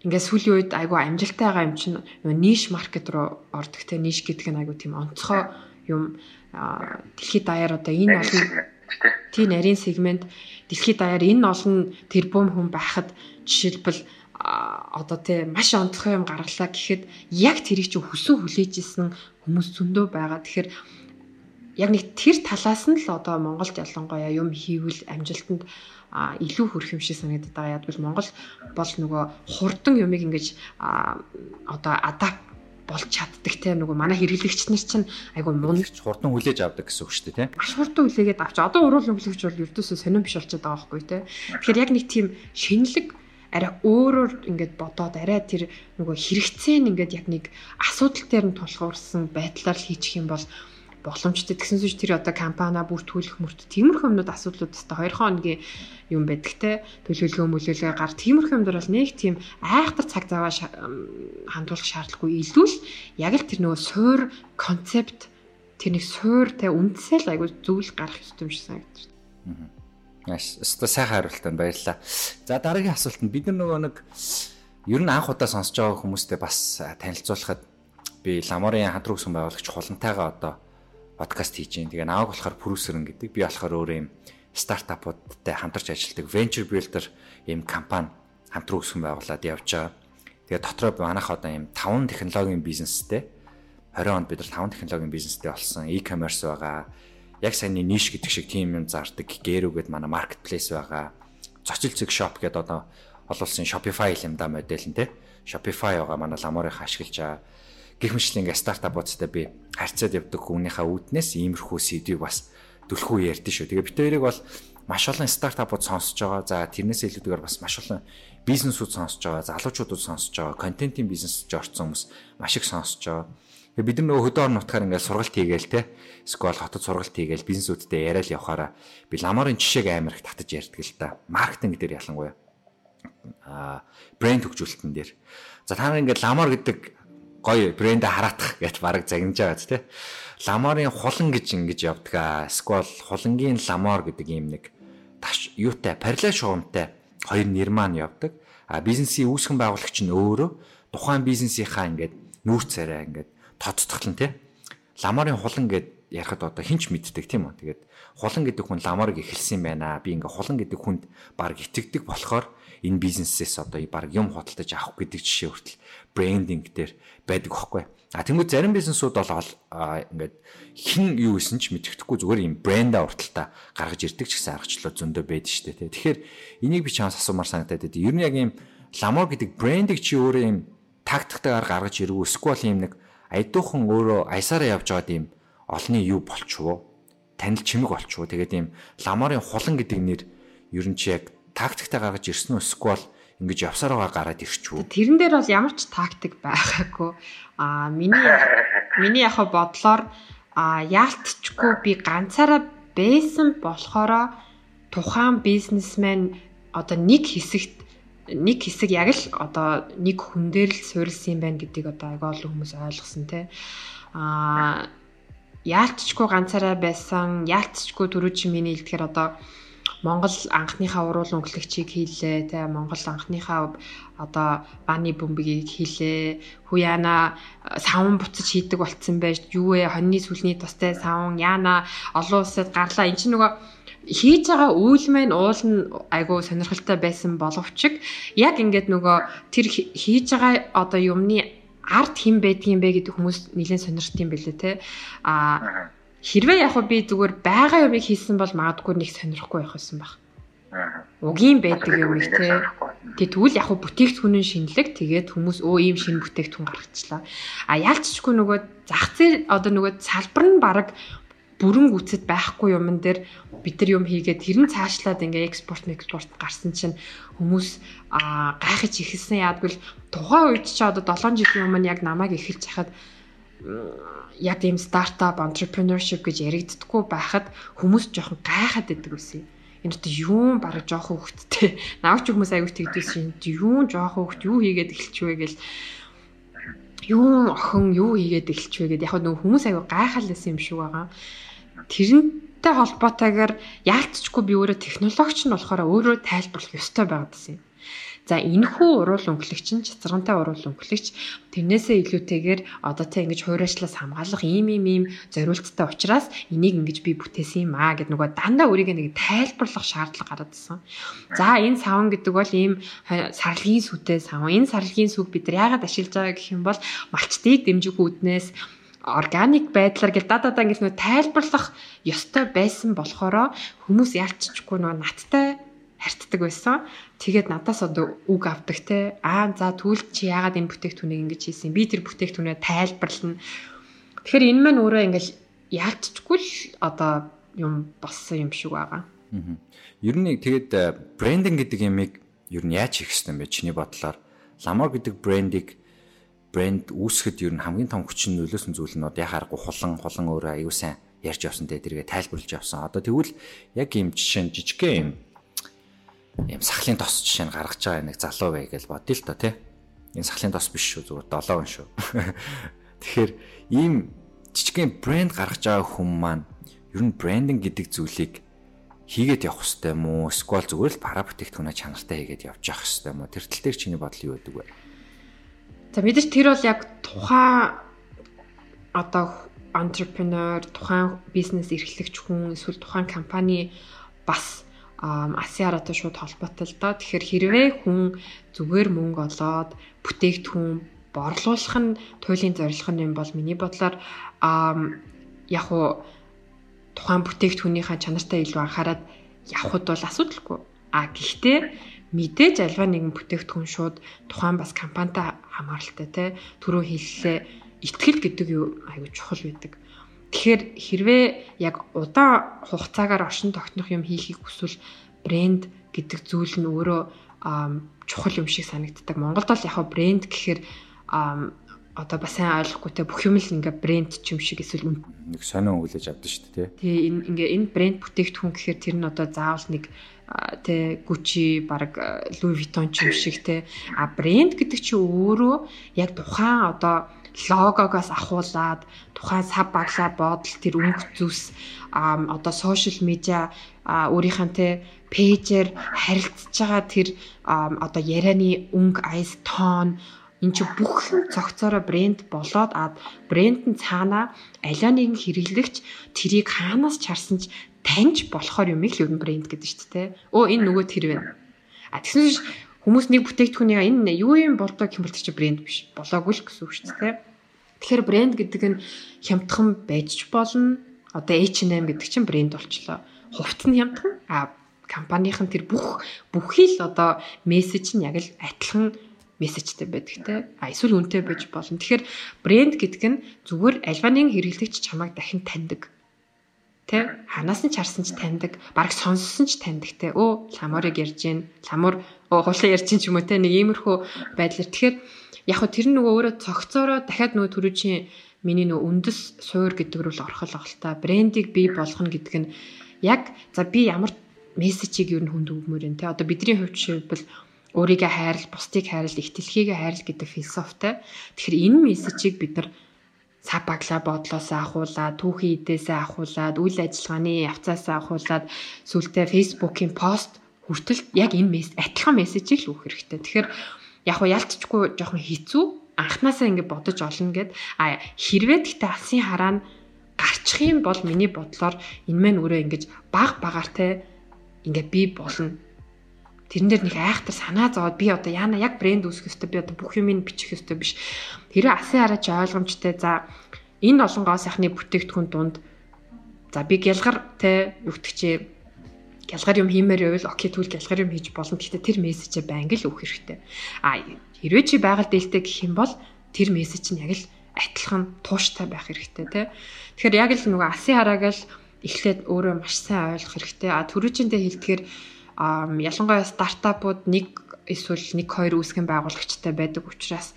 ингээд сүүлийн үед айгүй амжилттай байгаа юм чинь ниш маркет руу ордог те ниш гэдэг нь айгүй тийм онцгой юм дэлхийд даяар одоо энэ олон тий нарийн сегмент дэлхийд даяар энэ олон тэрбум хүн байхад жишээлбэл одоо тий маш онцгой юм гаргалаа гэхэд яг тэрийг чи хүсэн хүлээж исэн хүмүүс зөндөө байгаа. Тэгэхээр яг нэг тэр талаас нь л одоо Монголд ялангуяа юм хийвэл амжилтанд илүү хүрэх юм шиг санагдаад байгаа. Ядвал Монгол бол нөгөө хурдан юмыг ингэж одоо адапт болж чаддаг те нөгөө манай хэрэглэгч нар чинь айгу мундагч хурдан хүлээж авдаг гэсэн үг шүү дээ те. Маш хурдан хүлээгээд авч одоо уруул өглөгч бол ердөөсөө сонирн биш болчиход байгаа байхгүй те. Тэгэхээр яг нэг тийм шинэлэг арай өөрөөр ингээд бодоод арай тэр нөгөө хэрэгцээ нь ингээд яг нэг асуудал дээр нь тулгуурсан байдлаар л хийчих юм бол боломжтой. Тэгсэн сүж тэр одоо компаниа бүртгүүлэх мөрт тиймэрхүү юмнууд асуудлууд өстой 2 хоногийн юм байдаг те. Төлөвлөгөө мөлөөлөө гар тиймэрхүү юм дөрвөл нэг тийм айхтар цаг заваа хандуулах шаардлагагүй илүү л яг л тэр нөгөө суур концепт тэр нэг суур те үндсэл айгу зүйл гарах юм шиг санагдаж байна. Яаш, өстой сайхан хариултанд баярлалаа. За дараагийн асуулт нь бид нөгөө нэг ер нь анх удаа сонсож байгаа хүмүүстээ бас танилцуулахад би ламорын хадруугсан байгуулагч хулантайгаа одоо подкаст хийж байна. Тэгээ нааг болохоор продюсерэн гэдэг. Би болохоор өөр юм стартапуудтай хамтарч ажилладаг venture builder юм компани хамтран үүсгэн байгуулад явж байгаа. Тэгээ дотроо манайх одоо юм 5 технологийн бизнестэй 20 онд бид нар 5 технологийн бизнестэй болсон. E-commerce байгаа. Яг саяны ниш гэдэг шиг тийм юм зардаг. Гэрүүгээд манай marketplace байгаа. Зочил зэг shop гэдэг одоо олон улсын Shopify юм да модель нь те. Shopify байгаа манай ламорынхаа ашиглаж байгаа гэх мэтлэн ингээ стартапуудтай би харьцаад явдаг хүнийхээ үүднээс иймэрхүү сэдвийг бас түлхүү ярьдэн шүү. Тэгээ бид хоёрыг бол маш олон стартапууд сонсож байгаа. За тэрнээс илүүтэйгээр бас маш олон бизнесүүд сонсож байгаа, залуучуудад сонсож байгаа, контентын бизнесж орсон хүмүүс маш их сонсож байгаа. Тэгээ бид нар нөгөө хөдөө орон нутгаар ингээд сургалт хийгээл те. Эсвэл хотод сургалт хийгээл бизнесүүдтэй яриад явхаараа би ламарын жишээг амар их татаж ярьдаг л да. Маркетинг дээр ялангуяа а брэнд хөгжүүлэлтэн дээр. За та нар ингээд ламар гэдэг гоё брэндэ хараатах гэж баг загнаж байгаа тий. Ламорын хулан гэж ингэж явдаг аа. Сквал хулангийн ламор гэдэг юм нэг таш юутай параллел шугамтай хоёр нэр маань явдаг. А бизнесийн үүсгэн байгуулагч нь өөрөө тухайн бизнесийнхаа ингээд нүүр царай ингээд тодтоглон тий. Ламорын хулан гэд ярихад одоо хинч мэддэг тийм үү. Тэгээд хулан гэдэг хүн ламорыг эхэлсэн байна. Би ингээ хулан гэдэг хүнд баг итгэдэг болохоор энэ бизнесээс одоо баг юм худалдаж авах гэдэг жишээ хүртэл брендинг дээр байдаг байхгүй. А тэнгуү зарим бизнесүүд бол ингээд хин юу гэсэн ч мэддэхгүй зүгээр юм бренда урталтаа гаргаж ирдэг ч гэсэн аргачлал зөндөө байдаг шүү дээ. Тэгэхээр энийг би чамаас асуумаар санагдаад байна. Ер нь яг юм ламор гэдэг брендийг чи өөрөө юм тактиктаар гаргаж ирвүү эсвэл юм нэг айдуухан өөрөө аясаараа явж байгаад юм олны юу болчихвоо танил чимэг болчихвоо тэгээд юм ламарын хулан гэдэг нэр ер нь чи яг тактиктай гаргаж ирсэн үү эсвэл ингэж явсараа гараад ирчихв. Тэрэн дээр бол ямар ч тактик байгаагүй. Аа миний миний яг бодлоор а яалтчгүй би ганцаараа байсан болохоро тухайн бизнесмен одоо нэг хэсэгт нэг хэсэг яг л одоо нэг хүн дээр л суурилсан юм байна гэдгийг одоо айгүй олон хүмүүс ойлгосон те а яалтчгүй ганцаараа байсан яалтчгүй түрүү чи миний хэлдэхээр одоо Монгол анхныхаа уруулан өглөгчийг хийлээ те Монгол анхныхаа одоо бааны бөмбөгийг хийлээ. Хуяана савн буцаж хийдэг болцсон байж юу вэ? Хоньны сүлний тустай савн яана олон улсад гарлаа. Эн чинь нөгөө хийж байгаа үйл маань уул нь айгүй сонирхолтой байсан боловч яг ингээд нөгөө тэр хийж байгаа одоо юмны арт хэн байдгийм бэ гэдэг хүмүүс нэлээд сонирхт юм бэлээ те а Хэрвээ яг би зүгээр байгаа юмыг хийсэн бол магадгүй нэг сонирхгүй байх байсан баг. Угийн байдаг юм их те. Тэг тэгвэл яг бүтээгдэхүүнэн шинэлэг тэгээд хүмүүс өө ийм шинэ бүтээгдэхүүн гаргачлаа. А яалччгүй нөгөө зах зээл одоо нөгөө салбар нь баг бүрэн гүцэд байхгүй юмн дээр бид нар юм хийгээд тэр нь цаашлаад ингээ экспорт экспорт гарсан чинь хүмүүс аа гайхаж ихэлсэн яадгүй л тухайн үед чи одоо 7 жилийн өмнө яг намайг эхэлж хахад яг тийм стартап entrepreneurship гэж яригддаггүй байхад хүмүүс жоохон гайхаад идэг үсэ. Энэ одоо юу бараг жоохон хөвгттэй. Навч хүмүүс аягүй тэгдсэн чинь юу жоохон хөвгт юу хийгээд эхэлчихвэ гэл юу охин юу хийгээд эхэлчихвэ гэд яг нөгөө хүмүүс аягүй гайхал байсан юм шиг байгаа. Тэрнтэй холбоотойгоор яалтчгүй би өөрөө технологич нь болохоор өөрөө тайлбарлах ёстой байгаад байсан юм. За энэхүү уруул өнгөлөгч нь чацрантай уруул өнгөлөгч тэрнээсээ илүүтэйгээр одоо тэ ингэж хуурайчлаас хамгаалах ийм ийм ийм зориулттай учраас энийг ингэж би бүтээсэн юм аа гэд нөгөө дандаа өөрийгөө нэг тайлбарлах шаардлага гараад ирсэн. За энэ савн гэдэг бол ийм сарлагын сүтэй савн. Энэ сарлагын сүг бид нар яагаад ашиглаж байгаа гэх юм бол малчтыг дэмжих үүднээс органик байдлаар гэл даа даа ингэж нөө тайлбарлах ёстой байсан болохоро хүмүүс ялцчихгүй нөө наттай харьцдаг байсан. Тэгээд надаас одоо үг авдаг те. Аа за түл чи яагаад энэ бүтээгдэхүүнийг ингэж хийсэн? Би тэр бүтээгдэхүүнээ тайлбарлана. Тэгэхээр энэ маань өөрөө ингээл яалтчгүй л одоо юм болсон юм шиг байгаа. Аа. Ер нь тэгээд брендинг гэдэг ямиг ер нь яаж хийх юм бэ? Чиний бодлоор ламор гэдэг брендийг брэнд үүсгэхэд ер нь хамгийн том хүчин нөлөөсөн зүйл нь одоо яхааргүй хулан хулан өөрөө аюу сайн ярьж явсан те тэргээ тайлбарлаж явсан. Одоо тэгвэл яг юм жишээ жижигхэн юм ийм сахлын тос жишээ нь гаргаж байгаа нэг залуу бай гэж бодъё л та тий. Энэ сахлын тос биш шүү зүгээр 7 хүн шүү. Тэгэхээр ийм жижигхэн брэнд гаргаж байгаа хүн маань ер нь брендинг гэдэг зүйлийг хийгээд явах хэрэгтэй уу? Эсвэл зүгээр л пара бүтээгдэхүүнээ чанартай хийгээд явж явах хэрэгтэй уу? Тэр тал дээр чиний бодол юу байдаг вэ? За мэдээж тэр бол яг тухайн одоо entrepreneur, тухайн бизнес эрхлэгч хүн эсвэл тухайн компани бас асиараатай шууд холбоотой л доо. Тэгэхээр хэрвээ хүн зүгээр мөнгө олоод бүтээгдэхүүн борлуулах нь туйлын зорилго юм бол миний бодлоор яг уу тухайн бүтээгдэхүүнийхээ чанартай илүү анхаарал явхад бол асуудалгүй. А гэхдээ мэдээж альва нэгэн бүтээгдэхүүн шууд тухайн бас компанитай хамааралтай те түрүү хэллээ итгэл гэдэг юу айгүй чухал байдаг. Тэгэхээр хэрвээ яг удаан хугацаагаар оршин тогтнох юм хийхийг хүсвэл брэнд гэдэг зүйл нь өөрөө чухал юм шиг санагддаг. Монголд бол яг брэнд гэхээр одоо бас сайн ойлгохгүй те бүх юм л ингээ брэнд ч юм шиг эсвэл нэг сонио өгүүлж авдаг шүү дээ тий. Тий ингээ энэ брэнд бүтээгдэхүүн гэхээр тэр нь одоо заавал нэг тэ Gucci баг Louis Vuitton ч юм шиг те а брэнд гэдэг чинь өөрөө яг тухайн одоо логогоос ахуулаад тухайн сав баглаа бодол тэр өнгө зүс одоо сошиал медиа өөрийнхөө те пэйжээр харилцаж байгаа тэр одоо ярианы өнгө айс тон эн чи бүх цогцороо брэнд болоод ад брэнд нь цаана аливаа нэгэн хэрэглэгч тэрийг хаанаас чарсан ч таньж болохоор юм их л ер нь брэнд гэдэг шүү дээ. Өө энэ нөгөө тэр байна. А тэгсэн чинь хүмүүс нэг бүтээгдэхүүнийг энэ юу юм болдоо гэх юм бол чи брэнд биш. Болоогүй л гэсэн үг шүү дээ. Тэгэхээр брэнд гэдэг нь хямдхан байж ч болно. Одоо H&M гэдэг чинь брэнд болчлоо. Хувцс нь хямдхан. А компанийн тэр бүх бүхий л одоо мессеж нь яг л адилхан мессежтэй байдаг те. А эсвэл үнэтэй байж болно. Тэгэхээр брэнд гэдэг нь зүгээр альва нэгэн хэрэглэгч чамайг дахин таньдаг Тэ ханаас нь чарсан ч таньдаг, бараг сонссон ч таньдаг те. Өө ламорыг ярьж гин, ламур хулаа ярьж гин ч юм уу те. Нэг иймэрхүү байдлаар. Тэгэхээр яг хөө тэр нөгөө өөрөө цогцоороо дахиад нөгөө төрүүчийн миний нөгөө үндэс суур гэдэг рүү л орхол огтолтой. Брендийг бий болгоно гэдэг нь яг за би ямар мессежийг юу н хүнд өгмөр юм те. Одоо бидний хувьд жишээлбэл өөрийгөө хайрл, бусдыг хайрл, ихтэлхийгээ хайрл гэдэг философитой. Тэгэхээр энэ мессежийг бид нар цаг баглаа бодлоосоо ахуулаад түүхийн идээсээ ахуулаад үйл ажиллагааны явцаасаа ахуулаад сүултээ фейсбુકийн пост хүртэл яг энэ мессеж адилхан мессежийг л өгөх хэрэгтэй. Тэгэхээр яг хуу ялцчихгүй жоохон хэцүү анханасаа ингэ бодож олно гэд а хэрвээ гэхдээ алсын хараа нь гарчих юм бол миний бодлоор энэ мэн өөрөө ингэж баг багаартай ингээ би болно тэрэн дээр нэг айхтар санаа зовоод би одоо яана яг брэнд үүсгэх ёстой би одоо бүх юм бичих ёстой биш. Тэрээ асын хараач ойлгомжтой за энэ олон гоо сайхны бүтээгдэхүүн дунд за би гялгар те югтгчээ гялгар юм хиймээр байвал окей тэгвэл гялгар юм хийж болно. Гэхдээ тэр мессежээ байнга л өгөх хэрэгтэй. А хэрвээ чи байгаль дээлтэй гэх юм бол тэр мессеж нь яг л адилхан тууштай байх хэрэгтэй тий. Тэгэхээр яг л нөгөө асын харааг л эхлээд өөрөө маш сайн ойлгох хэрэгтэй. А түрүүчэндээ хэлдгээр ялангуяа стартапууд нэг эсвэл нэг хоёр үүсгэн байгуулагчтай байдаг учраас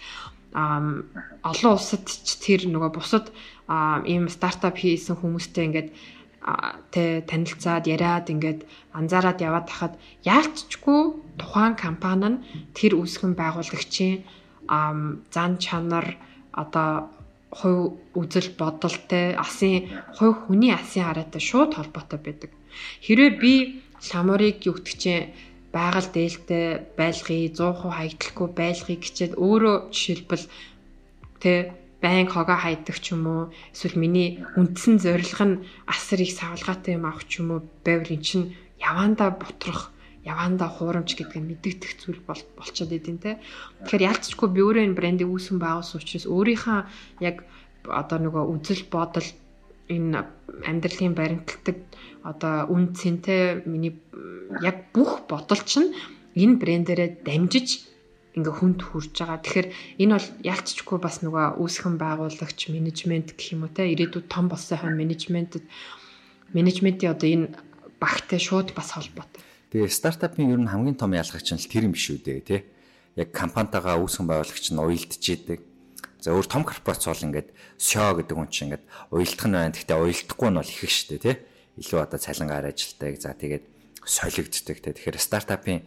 олон улсад ч тэр нөгөө бусад ийм стартап хийсэн хүмүүстэй ингээд тэ танилцаад яриад ингээд анзаараад яваад тахад яалтчгүй тухайн компани нь тэр үүсгэн байгуулагчийн зан чанар одоо хувь үзэл бодолтой асын хувь хүний асын хараатай шууд холбоотой байдаг. Хэрвээ би ламурыг чинь байгаль дээлтэй байлгыг 100% хаягдлахгүй байлгыг гिचээд өөрөө жишээлбэл тэ байн хогоо хайдаг ч юм уу эсвэл миний үндсэн зорилго нь асар их савлгаатай юм авах ч юм уу байвал эн чинь яванда бутрах яванда хуурамч гэдэг нь мэддэгдэх зүйл бол болчиход идэв те. Тэгэхээр ялцчгүй би өөрөө энэ брендийг үүсгэн байгуулсан учраас өөрийнхөө яг одоо нөгөө үзэл бодол энэ амьдралын баримталдаг одоо үн цэнтэй миний яг бүх бодол чинь энэ брэндээрээ дамжиж ингээ хүнд хүрж байгаа. Тэгэхээр энэ бол ялцчгүй бас нөгөө үүсгэн байгуулагч менежмент гэх юм уу те ирээдүйд том болсон хон менежментэд менежментийн одоо энэ багтай шууд бас холбоотой. Тэгээ стартапын ер нь хамгийн том ялгагч нь л тэр юм биш үү дээ те. Яг компанитайгаа үүсгэн байгуулагч нь уялдж идэг. За өөр том корпорац бол ингээд шоо гэдэг хүн чинь ингээд уялдах нь байна. Гэхдээ уялдахгүй нь бол их штэ те. Илүү одоо цалингаар ажилтдаг. За тэгээд солигддаг те. Тэгэхээр стартапын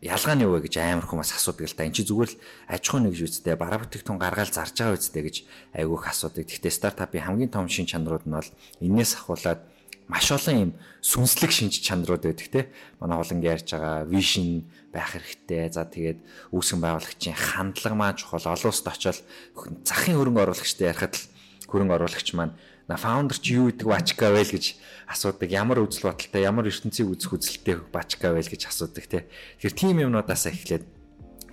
ялгаа нь юу вэ гэж амар хүмүүс асуудаг л да. Энд чи зүгээр л аж ахуй нэг үсттэй бараа бүтээгдэхүүн гаргаал зарж байгаа үсттэй гэж айгүйх асуудаг. Гэхдээ стартапын хамгийн том шин чанарууд нь бол энээс ахуулаад маш олон юм сүнслэг шинж чанарууд байдаг те. Манай хулангийн ярьж байгаа вишн байх хэрэгтэй. За тэгээд үүсгэн байгуулагчийн хандлага маань чухал. Олон улсад очиод захын хөрөнгө оруулагчтай ярихад л хөрөнгө оруулагч маань на фаундер чи юу гэдэг бачка байл гэж асуудаг. Ямар үзэл бодолтой, ямар ертөнцийг үзэх үзэлтэй бачка байл гэж асуудаг те. Тэгэхээр тийм юмнуудаас эхлээд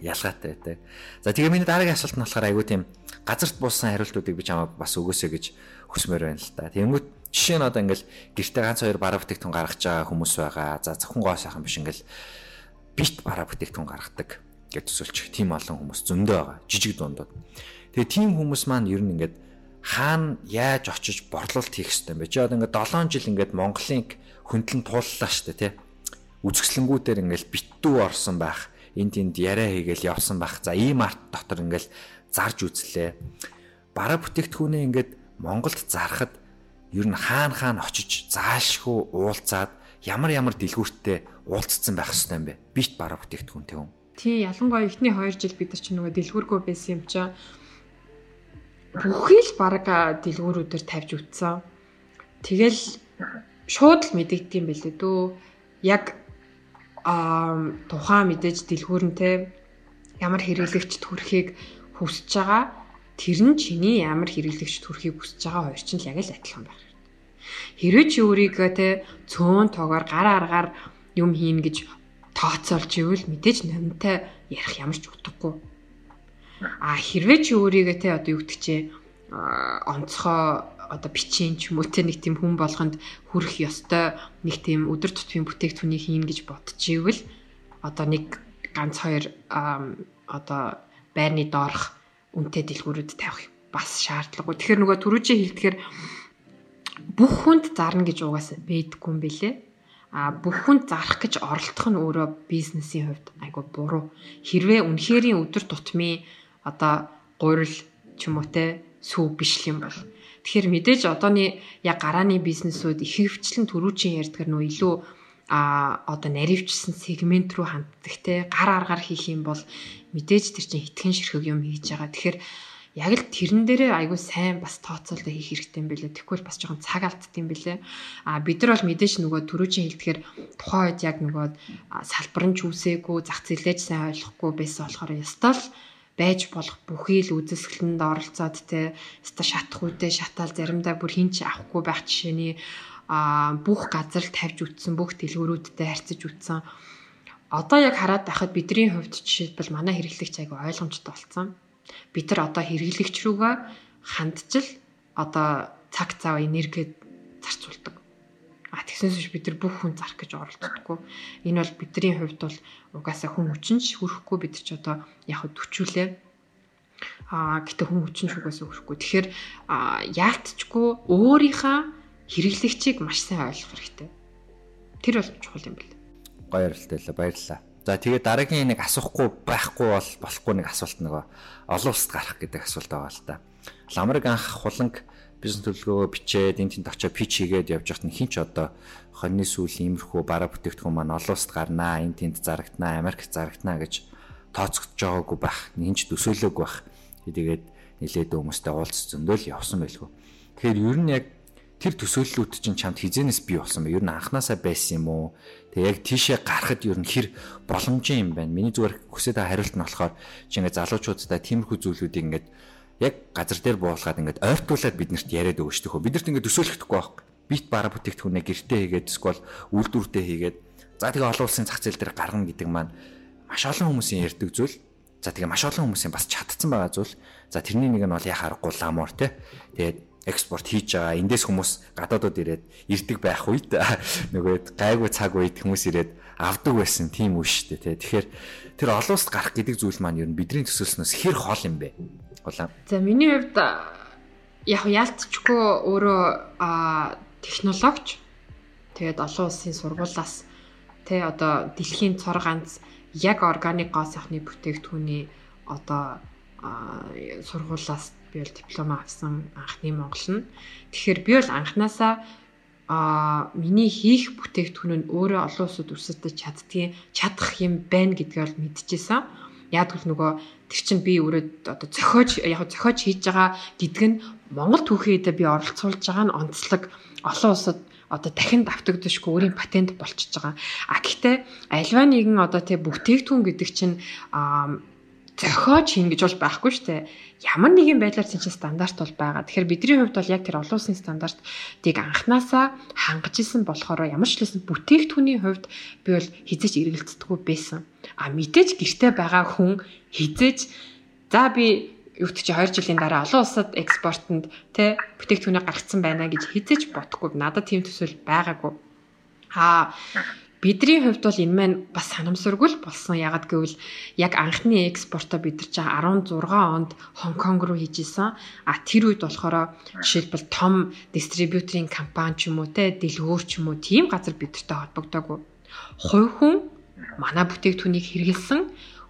ялгаатай те. За тэгээ миний дараагийн асуулт нь болохоор айгүй тийм газарт буусан хариултуудыг би чамаа бас өгөөсэй гэж хүсмээр байна л та. Тэнгүүт жишээ нь одоо ингээл гэрте ганц хоёр бараа бүтээгдэхүүн гаргаж байгаа хүмүүс байгаа. За зөвхөн гоо сайхан биш ингээл бит бараа бүтээгдэхүүн гаргадаг гэж төсөлч тийм олон хүмүүс зөндөө байгаа. Жижиг дундууд. Тэгээ тийм хүмүүс маань ер нь ингээд хаана яаж очиж борлуулалт хийх хэрэгтэй юм бэ? Чи одоо ингээд 7 жил ингээд Монголын хөндлөн тууллаа шүү дээ, тий. Үзэсгэлэнгүүдээр ингээд битүү орсон байх, энд тэнд яриа хийгээл явсан байх. За ийм арт дотор ингээд зарж үзлээ. Бараа бүтээгдэхүүнээ ингээд Монголд зарахад ер нь хаана хаана очиж заашгүй уулзаад ямар ямар дэлгүүртээ уулзсан байх хэрэгтэй юм бэ? Бит бараа бүтээгдэхүүнтэй хүн. Тий, ялангуяа эхний 2 жил бид нар ч нөгөө дэлгүүргөө байсан юм чаа бүхий л баг дэлгүүрүүдээр тавьж үтсэн. Тэгэл шууд л мэдэгдэм байлээ дөө. Яг аа тухайн мэдээж дэлгүүрнтэй ямар хэрэглэгчд хүрэхийг хүсэж байгаа тэр нь чиний ямар хэрэглэгчд хүрэхийг хүсэж байгаа хоёр чинь л яг л адилхан байх хэрэгтэй. Хэрвээ чи өөрийгөө те цөөн тоогоор гар аргаар юм хийн гэж тооцоолж ивэл мэдээж номтой ярих ямар ч утгагүй А хэрвээ чи өөрийгөө те одоо юу гэдэг чи онцгой одоо бичийн ч юм уу те нэг тийм хүн болгонд хүрэх ёстой нэг тийм өдөр тутмын бүтээгдэхүүнийг хийн гэж бодчихвэл одоо нэг ганц хоёр одоо байрны доорх үнэтэй дэлгүүрүүд тавих бас шаардлагагүй. Тэгэхээр нөгөө түрүүжээ хэлдгээр бүх хүнд зарна гэж угаасаа бэдэггүй юм бэлээ. А бүх хүнд зарах гэж оролдох нь өөрөө бизнесийн хувьд айгу буруу. Хэрвээ үнэхэрийн өдөр тутмын одоо гурил ч юм уу те сүү биш юм бол тэгэхээр мэдээж одооний яг гарааны бизнесүүд их хөвчлэн төрүүчийн ярьдгаар нөө илүү а одоо наривчсан сегмент рүү ханддаг те гар аргаар хийх юм бол мэдээж тэр чинь хитгэн ширхэг юм хийж байгаа. Тэгэхээр яг л тэрэн дээрээ айгүй сайн бас тооцоолоо хийх хэрэгтэй юм билээ. Тэгвэл бас жоохон цаг алддсан юм билээ. А бид нар бол мэдээж нөгөө төрүүчийн хэлдгээр тухайн үед яг нөгөө салбар нь ч үсээгүй зах зээлээж сайн ойлгохгүй байсан болохоор ёстой л байж болох бүхий л үзэсгэлэнд оролцоод те өста шатах үедээ шатаал заримдаа бүр хинч авахгүй байх жишээний а бүх газар л тавьж үтсэн бүх дэлгүүрүүдтэй харьцаж үтсэн. Одоо яг хараад байхад бидний хувьд жишээлбэл манай хэрэглэгч айгу ойлгомжтой болсон. Бид нар одоо хэрэглэгч рүүгээ хандчил одоо цаг цав энерги зарцуулдаг А тэгснээс биш бид нар бүх хүн зарах гэж оролддоггүй. Энэ бол бидний хувьд бол угаасаа хүн хүчинч хүрэхгүй бид ч одоо яг хөтөвчүүлээ. Аа гэтээ хүн хүчин шүгээс өгөхгүй. Тэгэхээр яалтчгүй өөрийнхөө хэрэглэгчийг маш сайн ойлгох хэрэгтэй. Тэр бол чухал юм байна. Баярлалаа баярлалаа. За тэгээд дараагийн нэг асуухгүй байхгүй бол болохгүй нэг асуулт нөгөө олон улсад гарах гэдэг асуулт байгаа л да. Ламрыг анх хуланг бизнес төлөвлөгөө бичээд энэ тэнд очиж пич хийгээд явж байхад хин ч одоо хоньны сүүл иймэрхүү бараа бүтээгдэхүүн маань олон улсад гарнаа, энэ тэнд зарагдана, Америкт зарагдана гэж тооцогдож байгаагүй байх, хин ч төсөөлөөгүй байх. Тэгээд нилээд хүмүүстэй уулз зөндөөл явсан байлгүй. Тэгэхээр ер нь яг тэр төсөөллүүд чинь чамд хизэнээс бий болсон бэ? Ер нь анханасаа байсан юм уу? Тэгээ яг тийшээ гарахад ер нь хэр боломжтой юм байна? Миний зүгээр хүсэж байгаа хариулт нь болохоор чи ингээ залуучуудтай тиймэрхүү зүйлүүдийг ингээд яг газар дээр буулгаад ингээд ойртуулад биднэрт яриад өгч төхөө. Биднэрт ингээд төсөөлөхдөггүй байхгүй. Бит бараа бүтээгдэхүүнээ гэртээ хийгээд эсвэл үйлдвэртээ хийгээд за тэгээ олон улсын зах зээл дээр гаргана гэдэг маань маш олон хүмүүсийн ярьдаг зүйл. За тэгээ маш олон хүмүүсийн бас чадцсан байгаа зүйл. За тэрний нэг нь бол яхаар гуламор те. Тэгээд экспорт хийж байгаа. Эндээс хүмүүс гадаадууд ирээд ирдэг байх үед нөгөө гайгүй цаг үед хүмүүс ирээд авдаг байсан тийм үе шүү дээ. Тэгэхээр тэр олон улсад гарах гэдэг зүйл маань ер нь бидний төсөөлснөөс хэр хол юм бэ? Улаан. За миний хувьд яг яалтчгүй өөрөө технологич тэгээд олон улсын сургуулиас тэ одоо дэлхийн цор ганц яг органик гоо сайхны бүтээгдэхүүний одоо сургуулиас би бол диплом авсан анхны монгол нь. Тэгэхээр би бол анханасаа а миний хийх бүтээгдэхүүн нь өөрөө олон улсад өсөж чаддгийн чадах юм байна гэдгийг бол мэдчихсэн. Яг л нөгөө тэр чинь би өөрөө одоо зохиож яг зохиож хийж байгаа гэдг нь Монгол түүхийдээ би оролцуулж байгаа нь онцлог олон улсад одоо дахин давтагдчихгүй өөрийн патент болчихж байгаа. А гэхдээ альва нэгэн одоо тий бүтээгдэхүүн гэдэг чинь зохиож хийн гэж бол байхгүй шүү дээ. Ямар нэгэн байдлаар чинь стандарт бол байгаа. Тэгэхээр бидний хувьд бол яг тэр олон улсын стандартыг анханасаа хангаж исэн болохоор ямар ч хэлсэн бүтээгдэхүүний хувьд би бол хизэж эргэлздэггүй байсан. А мэдээж гэрте байгаа хүн хизэж за би юу ч чи 2 жилийн дараа олон улсад экспортод тэ бүтээгдэхүүнээ гаргацсан байна гэж хизэж бодохгүй. Надад тийм төсөөл байгаагүй. Аа Бидний хувьд бол энэ маань бас санамсаргүй л болсон. Ягаад гэвэл яг анхны экспортоо бид нар чинь 16 онд Хонконг руу хийж исэн. А тэр үед болохоор жишээлбэл том дистрибьюторийн компани ч юм уу те дэлгүүр ч юм уу тийм газар бидэртэй холбогдоогүй. Хувь хүн манай бүтээгдэхүүнийг хэрэгэлсэн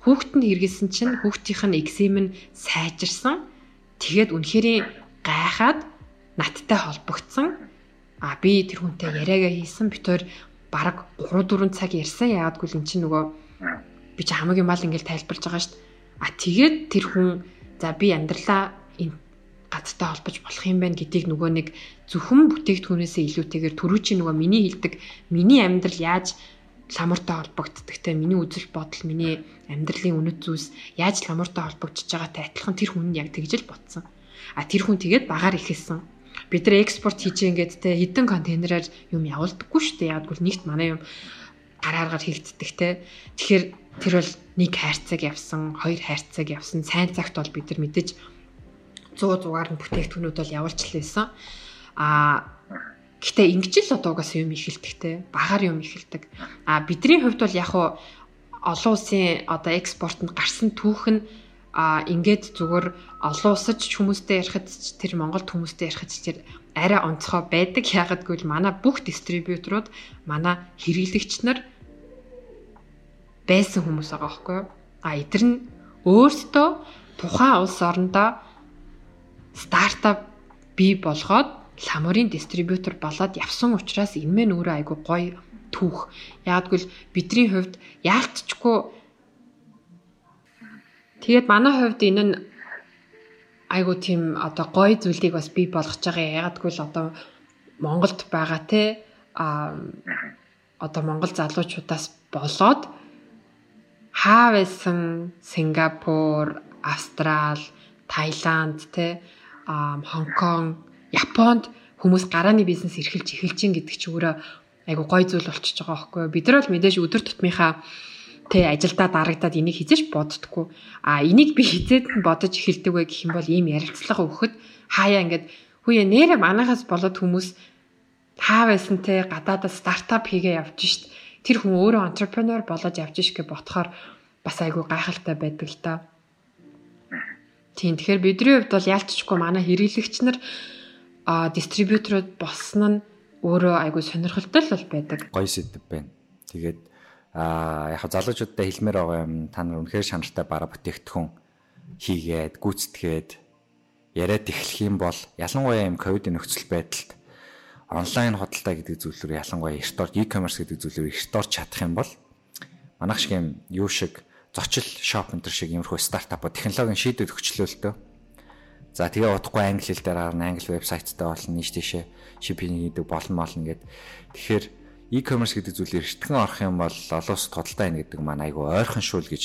хүүхдэнд хэрэгэлсэн чинь хүүхдийнх нь экзем нь сайжирсан. Тэгээд үнэхээр гайхаад надтай холбогдсон. А би тэр хүнтэй яриагаа хийсэн. Бид хоёр бараг 3 4 цаг ярьсан яадгүй л эн чинь нөгөө би ч хамгийн мал ингээл тайлбарлаж байгаа шүү дээ. А тэгээд тэр хүн за би амьдралаа энэ газартай холбож болох юм байна гэдгийг нөгөө нэг зөвхөн бүтээгдэхүүнээсээ илүүтэйгээр түрүү чи нөгөө миний хэлдэг миний амьдрал яаж ламуртай холбогддог те миний үзэл бодол миний амьдралын үнэт зүйлс яаж ламуртай холбогдож байгаатай адилхан тэр хүн яг тэгж л ботсон. А тэр хүн тэгээд багаар ихэлсэн бид нар экспорт хийж ингээд те хідэн контейнераар юм явуулдаггүй шүү дээ. Яг бол нэгт манай юм гарааргаар хийгддэг те. Тэгэхээр тэр бол нэг хайрцаг явсан, хоёр хайрцаг явсан. Сайн цагт бол бид нар мэдээж 100 зугаар нь бүтээгдэхүүнүүд бол явуулчихлаа. Аа Гэтэ ингэж л одоо угаас юм ихэлдэг те. Багаар юм ихэлдэг. А бидний хувьд бол яг олон улсын одоо экспортод гарсан түүх нь а ингээд зүгээр олон улсад ч хүмүүстэй ярихад тэр Монголд хүмүүстэй ярихад тэр арай онцгой байдаг. Ягаад гэвэл манай бүх дистрибьюторууд манай хэрэглэгч нар байсан хүмүүс байгаа байхгүй юу? А эдгээр нь өөрсдөө тухайн улс орондоо стартап бий болгоод ламурын дистрибьютор болоод явсан учраас энэ мэн өөрөө айгүй гоё түүх. Яг гэвэл бидний хувьд яалтчгүй Тэгээд манай хувьд энэ нь айгу тийм одоо гоё зүйлийг бас бий болгож байгаа. Ягагтгүй л одоо Монголд байгаа те а одоо Монгол залуучуудаас болоод хаа байсан Сингапур, Австрал, Таиланд те Хонконг, Японд хүмүүс гарааны бизнес эрхэлж эхэлж гин гэдэг чи өөрөө айгу гоё зүйл болчихж байгаа байхгүй. Бид нар бол мэдээж өдөр тутмынхаа тэ ажилдаа дарагдаад энийг хизэж боддггүй. А энийг би хизээд нь бодож эхэлдэг вэ гэх юм бол ийм ярилцлага өгөхөд хаяа ингээд хүүе нэрэ манахаас болоод хүмүүс хаа байсан те гадаадаа стартап хийгээ явж шít. Тэр хүн өөрөө entrepreneur болоод явж ш гэж ботхоор бас айгүй гайхалтай байдаг л та. Тийм тэгэхээр бидний хувьд бол яалтчгүй манай хэрэглэгч нар а дистрибьюторууд болсон нь өөрөө айгүй сонирхолтой л бол байдаг. Гоё сэдв байна. Тэгээд а яг залуучуудад хэлмээр байгаа юм та нар үнэхээр шанартай бараа бүтээгдэхүүн хийгээд гүйцэтгээд яриад эхлэх юм бол ялангуяа юм ковидын нөхцөл байдалд онлайн худалдаа гэдэг зүйлээр ялангуяа эрт орж e-commerce гэдэг зүйлээр эрт орж чадах юм бол манайх шиг юм юу шиг зочил шоп энэ шиг иймэрхүү стартапууд технологийн шийдвэр хөчлөөлтөө. За тэгээ удахгүй англи хэл дээр гарна англи вебсайттай болно нийт тийшээ шипинг хийдэг болно мал ингээд тэгэхээр e-commerce гэдэг зүйлээр эртгэн орох юм бол олон улсад худалдаа ийн гэдэг маань айгүй ойрхон шүүл гэж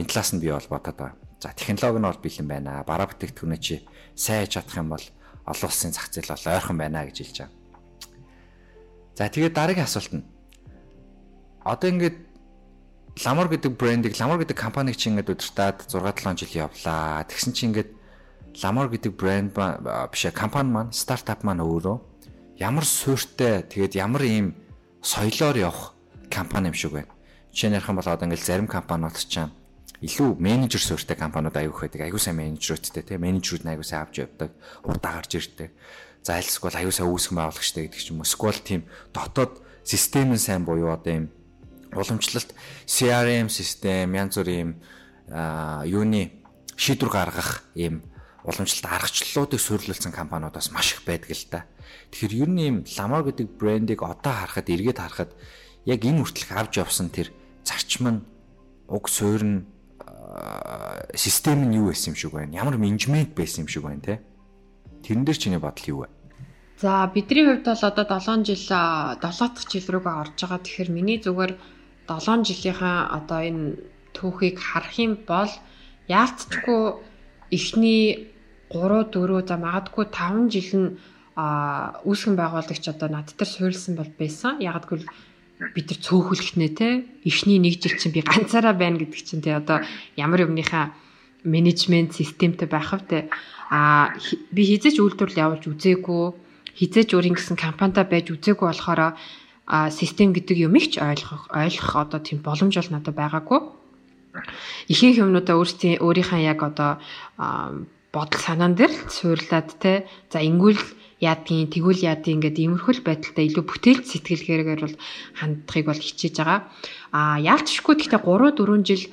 энэ талаас нь би бол бодоод байгаа. За технологи нь бол бэлэн байна. Бараа бүтээгдэхүүнээ чи сайн чадах юм бол олон улсын зах зээл бол ойрхон байна гэж хэлж байгаа. За тэгээд дараагийн асуулт нь одоо ингээд Ламор гэдэг брендийг Ламор гэдэг компанийг чи ингээд удирдаад 6 7 жил явлаа. Тэгсэн чи ингээд Ламор гэдэг брэнд биш компани маань стартап маань өөрөө ямар суурьтай тэгээд ямар ийм соёлоор явах компани юм шиг байна. Жишээ нь ярих юм бол одоо ингээд зарим компаниуд ч юм илүү менежер суурьтай компаниуд аягүй байдаг. Аягүй сайн менежерүүдтэй тийм менежерүүд нь аягүй сайн авч явдаг. Урдаа гарч ирдэг. За альсгүй аягүй сайн үүсгэн байгуулагчтай гэдэг ч юм уу. Эсвэл тийм дотоод систем нь сайн буюу одоо ийм уламжлалт CRM систем янз бүрийн юуны шийдвэр гаргах ийм уламжлалт аргачлалуудыг суйрлуулсан компаниудаас маш их байдаг л да. Тэгэхээр ер нь ийм Lamar гэдэг брендийг одоо харахад эргээд харахад яг энэ хүртэлх авч явсан тэр зарчим нь уг суурь нь систем нь юу байсан юм шиг байна. Ямар менежмент байсан юм шиг байна те. Тэрэн дээр чиний бодол юу вэ? За бидний хувьд бол одоо 7 жил 7 дахь жил рүүгээ орж байгаа. Тэгэхээр миний зүгээр 7 жилийнхаа одоо энэ түүхийг харах юм бол яалтчгүй эхний 3 4 за магадгүй 5 жил нь а үүсгэн байгуулагч одоо над дээр суурилсан бол байсан. Ягдгүй бид нар цөөхөлөх нэ те. Эхний нэг жил чинь би ганцаараа байна гэдэг чинь те. Одоо ямар юмныхаа менежмент системтэй байх вэ те. А би хизээч үйлдвэрлэл явуулж үзээгүй. Хизээч өөрийн гэсэн компанитай байж үзээгүй болохоор а систем гэдэг юм их ч ойлгох ойлгох одоо тийм боломж бол надад байгаагүй. Ихэнх юмнуудаа өөрсдийн өөрийнхөө яг одоо бодол санаан дээр суурлаад те. За ингүүл яадгийн тэгвэл яадгийн ингээд иймэрхүүл байдалтай илүү бүтээлч сэтгэлгээрээр бол хандахыг бол хичээж байгаа. А яалтчгүй гэхдээ 3 4 жил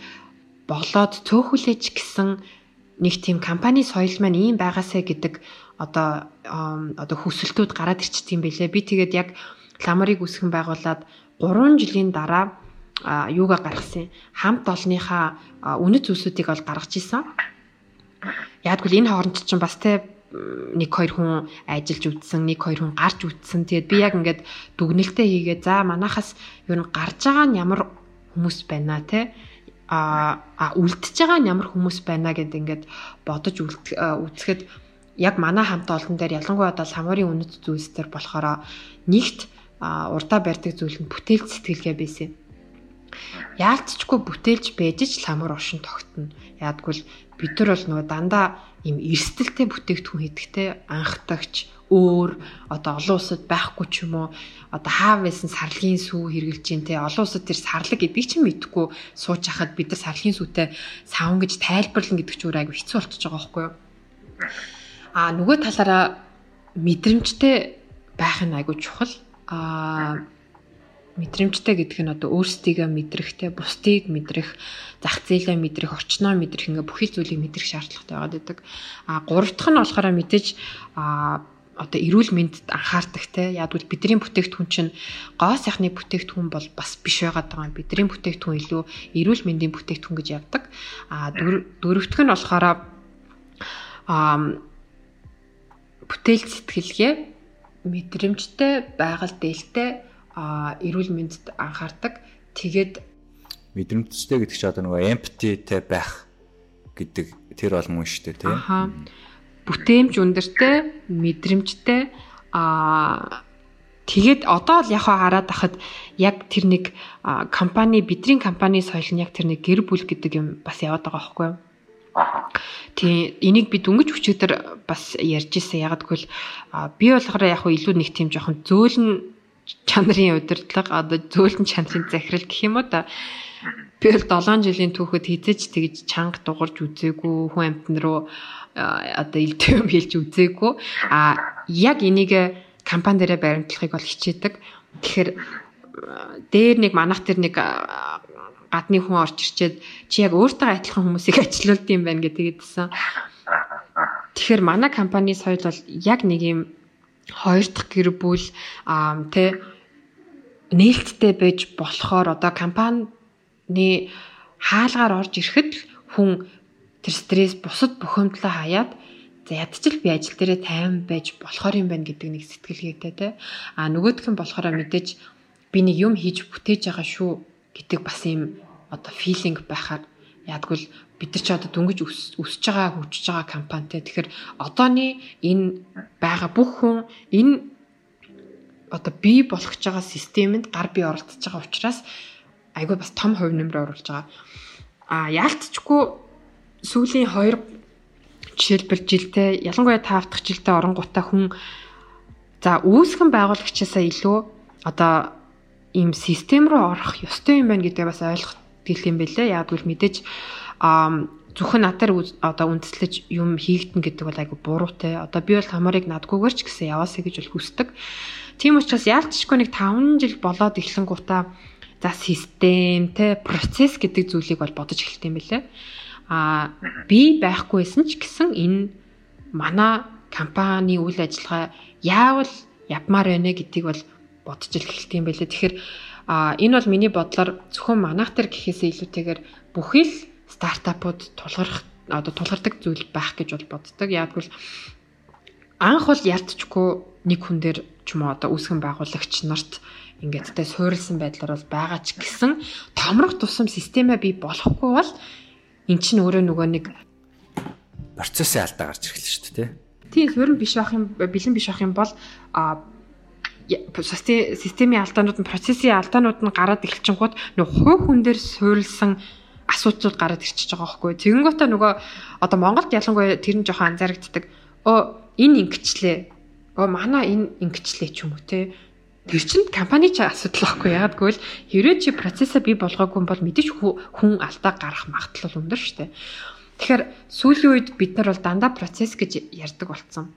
болоод цөөхүлээч гэсэн нэг тийм компани соёл маань ийм байгаасаа гэдэг одоо одоо хүсэлтүүд гараад ирчихсэн юм бэлээ. Би тэгээд яг ламарыг үсгэн байгуулад 3 жилийн дараа юугаа гаргасан хамт олныхаа үнэт зүйлсүүдийг бол гаргаж исэн. Яагтвэл энэ хооронд чинь бас те нэг хоёр хүн ажиллаж үтсэн, нэг хоёр хүн гарч үтсэн. Тэгээд би яг ингээд дүгнэлтээ хийгээ. За манахаас юу н гарч байгаа нь ямар хүмүүс байна те а үлдчихэж байгаа нь ямар хүмүүс байна гэдээ ингээд бодож үзэхэд яг манай хамт олон дээр ялангуяа одоо самарын үнэт зүйлс төр болохоор нэгт урдаа барьдаг зүйл нь бүтээлч сэтгэлгээ байсан. Яалтчгүй бүтээлч байж ч ламар ушин тогтно. Яадгүй бид нар бол нөгөө дандаа им эрсдэлтэй бүтээгдэхүүн хийдэгтэй анхдагч өөр одоо олон улсад байхгүй ч юм уу одоо хаав байсан сарлагын сүү хэрглэж дээ те олон улсад тэр сарлаг гэдгийг ч мэдэхгүй сууж хахад бид нар сарлагын сүүтэй савн гэж тайлбарлан гэдэг ч өөр айгу хэцүү болчихж байгаа байхгүй юу? А нөгөө талаараа мэдрэмжтэй байх нь айгу чухал. А мэдрэмжтэй гэдэг нь одоо өөрсдийгөө мэдрэхтэй, бусдыг мэдрэх, зах зээлээ мэдрэх, орчноо мэдрэх ингээ бүхэл зүйлийг мэдрэх шаардлагатай байгаад байдаг. А гурав дахь нь болохоор мэдээж а одоо эрүүл мэндэд анхаардаг те ядгүй бидний бүтээгдэхүүн чинь гоо сайхны бүтээгдэхүүн бол бас биш байгаад байгаа. Бидний бүтээгдэхүүн илүү эрүүл мэндийн бүтээгдэхүүн гэж явдаг. А дөрөвдөх нь болохоор а бүтээл сэтгэлгээ мэдрэмжтэй байгаль дээлтэй эрүүл мэндэд анхаардаг. Тэгээд мэдрэмжтэй гэдэг чинь одоо нөгөө empathyтэй байх гэдэг тэр бол мөн шүү дээ тийм. Аха. Бүтээмж өндөртэй, мэдрэмжтэй аа Тэгээд одоо л яг хараад ахад яг тэр нэг компани бидний компани соёл нь яг тэр нэг гэр бүл гэдэг юм бас яваад байгаа байхгүй юу? Тийм энийг би дөнгөж өчигдөр бас ярьж ирсэн. Яг гэвэл би болохоор яг илүү нэг тийм жоохон зөөлөн чанарын удирдлага одоо зөөлөн чанарын захирал гэх юм уу та би бол 7 жилийн түүхэд хизэж тэгж чанга дугарч үзээгүй хүн амтан руу одоо илтэй юм хэлж үзээгүй. А яг энийг компани дээрээ баримтлахыг бол хичээдэг. Тэгэхээр дээр нэг манах тэр нэг гадны хүн орж ирчээд чи яг өөртөө адилхан хүмүүсийг ажилуулд юм байна гэдэг хэлсэн. Тэгэхээр манай компани соёл бол яг нэг юм хоёр дахь гэр бүл аа тэ нээлттэй байж болохоор одоо компани хаалгаар орж ирэхэд хүн тэр стресс бусад бухимдлаа хаяад за ядчил би ажил дээрээ тайван байж болохоор юм байна гэдэг нэг сэтгэлгээтэй те а нөгөөх нь болохоор мэдээж би нэг юм хийж бүтээж байгаа шүү гэдэг бас юм одоо филинг байхаар ядггүй бид нар ч одоо дөнгөж өсөж байгаа хөгжиж байгаа компанитай тэгэхээр одооний энэ байгаа бүх хүн энэ одоо бий болгож байгаа системэнд гар бие оролцож байгаа учраас айгүй бас том хувь нэмэр оруулж байгаа. А яалтчгүй сүүлийн 2 жишээлбэл жилдээ ялангуяа таавдах жилдээ оронгуудаа хүн за үүсгэн байгуулагчаасаа илүү одоо ийм систем рүү орох ёстой юм байна гэдгээ бас ойлгох гэл юм бэлээ. Яг үл мэдээж зөвхөн надаар одоо үндэслэж юм хийгдэн гэдэг бол айгу буруутай. Одоо би бол хамарыг надгүйгээр ч гэсэн яваасаа гэж бол хүсдэг. Тийм учраас яалтчгүй нэг 5 жил болоод эхлэнгуудаа за систем те процесс гэдэг зүйлийг бол бодож эхэлт юм билээ. А би байхгүйсэн ч гэсэн энэ манай компани үйл ажиллагаа яавал явмаар байна гэдгийг бол бодож эхэлт юм билээ. Тэгэхээр а энэ бол миний бодлоор зөвхөн манайх төр гэхээсээ илүүтэйгээр бүхий л стартапууд тулгарх одоо тулгардаг зүйл байх гэж бол боддог. Яг бол анх бол ялтчгүй нэг хүн дээр ч юм уу одоо үүсгэн байгуулагч нарт ингээд тэ суурилсан байдлаар бол байгаа ч гэсэн томрох тусам системээ бий болохгүй бол эн чинь өөрөө нөгөө нэг процессын алдаа гарч ирэхлээ шүү дээ тий. Тийм суурин биш байх юм бэлэн биш байх юм бол а системийн алдаанууд нь процессын алдаанууд нь гараад эхэлчихэнгууд нөгөө хувь хүн дээр суурилсан асуудлууд гараад ирчихэж байгаа байхгүй. Тэгэнгүүтээ нөгөө одоо Монголд ялангуяа тэр нь жоохон анзаарэгддэг. Оо энэ ингэчлээ Оо манай энэ ингэчлээ ч юм уу те. Тэр чинь компани ч асуудал байхгүй ягаад гэвэл хэрвээ чи процессаа бий болгоогүй бол мэдээж хүн алдаа гарах магадлал өндөр шүү дээ. Тэгэхээр сүүлийн үед бид нар бол дандаа процесс гэж ярьдаг болсон.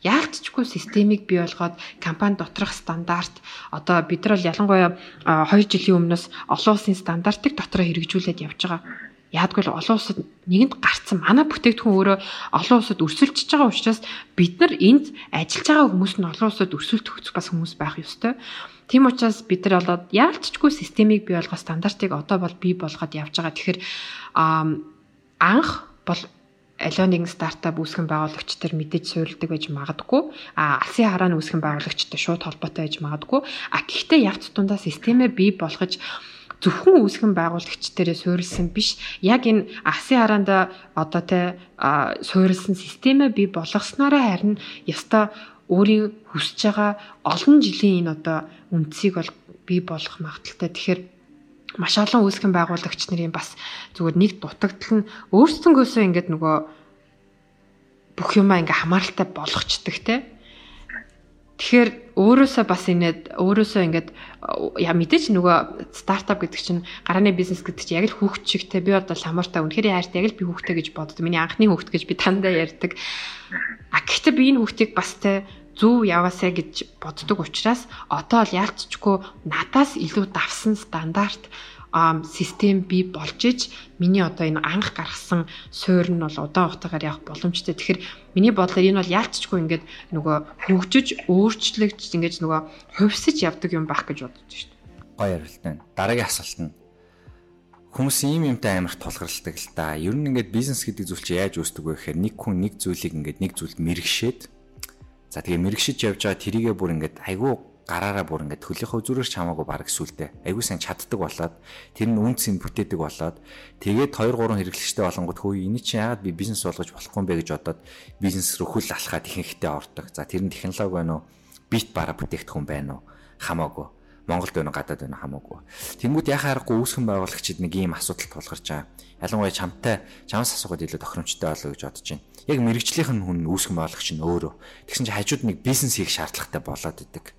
Яалтчгүй системийг бий болгоод компани доторх стандарт одоо бид нар ялангуяа 2 жилийн өмнөөс олон улсын стандартыг дотроо хэрэгжүүлээд явж байгаа Яадгүй л олон улсад нэгэнд гарцсан манай бүтээгдэхүүн өөрөө олон улсад өрсөлдөж байгаа учраас бид нар энд ажиллаж байгаа хүмүүс нь олон улсад өрсөлдөх бас хүмүүс байх ёстой. Тийм учраас бид нар болоод яалтчгүй системийг бий болгох стандартыг одоо бол бий болгоод явж байгаа. Тэгэхээр анх бол аливаа нэгэн стартап үүсгэн байгуулагч төр мэдээж суурилдаг байж магадгүй. А алсын харааны үүсгэн байгуулагчтай шууд холбоотой байж магадгүй. А гэхдээ явц тундаа системээ бий болгож зөвхөн үүсгэн байгуулагч дээрээ суурилсан биш. Яг энэ асын хараанда одоо те суурилсан системээ бий болгоснороо харин ёстой өөрийн хүсэж байгаа олон жилийн энэ одоо үндсийг бол бий болгох магадaltaй. Тэгэхээр маш олон үүсгэн байгуулагч нарын бас зүгээр нэг дутагдал нь өөрсдөнгөөсөө ингээд нөгөө бүх юмаа ингээ хамааралтай болгочдөг те. Тэгэхээр өөрөөсөө бас инээд өөрөөсөө ингээд яа мэдээч нөгөө стартап гэдэг чинь гарааны бизнес гэдэг чинь яг л хүүхд чигтэй би одоо ламартаа үнэхээр хайртай яг л би хүүхдээ гэж боддог. Миний анхны хүүхд гэж би тандаа ярьдаг. А гэхдээ би энэ хүүхдийг бас те зөв яваасаа гэж боддог учраас одоо л яалтчгүй надаас илүү давсан стандарт систем бий болж иж миний одоо энэ анх гаргасан суурь нь бол удаан хугацаагаар явах боломжтой. Тэгэхээр миний бодлоор энэ бол яалтчгүй ингээд нөгөө хөгжиж, өөрчлөгдөж ингээд нөгөө хувьсаж явдаг юм байх гэж бодож шүү дээ. Гоё ярилт байна. Дараагийн асуулт нь хүмүүс ийм юмтай амар тулгарладаг л да. Ер нь ингээд бизнес гэдэг зүйл чи яаж үүсдэг вэ гэхээр нэг хүн нэг зүйлийг ингээд нэг зүйлд мэрэгшээд за тэгээ мэрэгшиж явж байгаа тэрийгэ бүр ингээд айгүй гараараа бүр ингээд төлийнхөө зүрээс чамаагүй баг сүултээ. Айгуу сайн чаддаг болоод тэр нь үнцийг бүтээдэг болоод тэгээд 2 3 хэрэглэгчтэй болонгод хөөе энэ чинь яагаад би бизнес болгож болохгүй юм бэ гэж бодоод бизнес рүү хүл алхаад ихэнхдээ ордог. За тэр нь технологи байна уу? Бит бараа бүтээгдэхүүн байна уу? Хамаагүй. Монголд байна гадаад байна хамаагүй. Тэнгүүд яхаа харахгүй үүсгэн байгуулагчид нэг ийм асуудал тулгарч байгаа. Ялангуяа чамтай чамаас асуугаад илүү тохиромжтой болоо гэж бодож байна. Яг мэрэгжлийнх нь хүн үүсгэн байгуулагч нь өөрөө. Тэгсэн чинь хажууд нэг бизнес хийх шаардлагатай болоод идэг.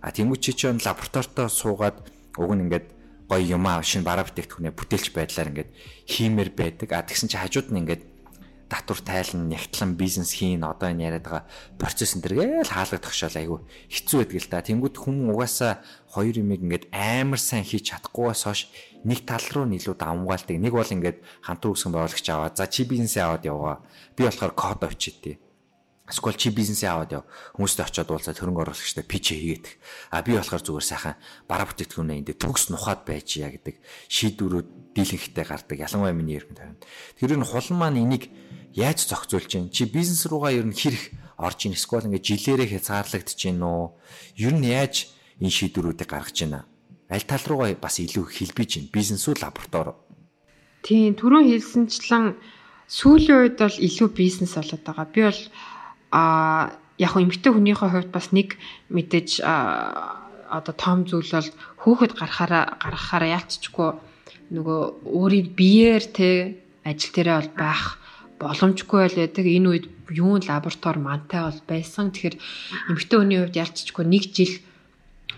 А тэнгуү чи чинь лабораторитой суугаад уг нь ингээд гоё юмаа шинэ бараа бүтээгдэхүүнээ бүтээлч байдлаар ингээд хиймээр байдаг. А тэгсэн чи хажууд нь ингээд татвар тайлан нягтлан бизнес хийн одоо энэ яриад байгаа процесс энэ төргээл хаалгадах шал айгүй хэцүү байдаг л да. Тэнгүүд хүмүүс угаасаа хоёр юмыг ингээд амар сайн хийж чадахгүйгээс хойш нэг тал руу илүү давмгаалдаг. Нэг бол ингээд хамтран үүсгэн байгуулагч аваад за чи бизнесээ аваад яваа. Би болохоор код авчихдээ Эсвэл чи бизнесээ аваад яв. Хүмүүстэй очиод уулзаад хөрөнгө оруулагчтай пич хийгээд. А би болохоор зүгээр сайхан бараа бүтээгдэхүүнээ энд төгс нухаад байж яа гэдэг шийдвэрүүд дийлэнхтэй гардаг. Ялангуяа миний эргэн тойронд. Тэр нь хулан маань энийг яаж зохицуулж чинь? Чи бизнес руугаа ер нь хэрэг орж ийн эсвэл ингээд жилээрээ хязгаарлагдаж гин үү? Ер нь яаж энэ шийдвэрүүдийг гаргаж байна? Аль тал руугаа бас илүү хэлбэж гин? Бизнес үү лаборатори? Тийм, түрүүн хэлсэнчлэн сүүлийн үед бол илүү бизнес болоод байгаа. Би бол а яг хөө эмэгтэй хүнийхээ хувьд бас нэг мэдээж одоо том зүйл бол хүүхэд гарахаараа гаргахаараа яалтчгүй нөгөө өөрийн биеэр те ажил дээрээ бол байх боломжгүй байл байдаг. Энэ үед юун лаборатори мантай бол байсан. Тэгэхээр эмэгтэй хүний хувьд ялцчгүй нэг жил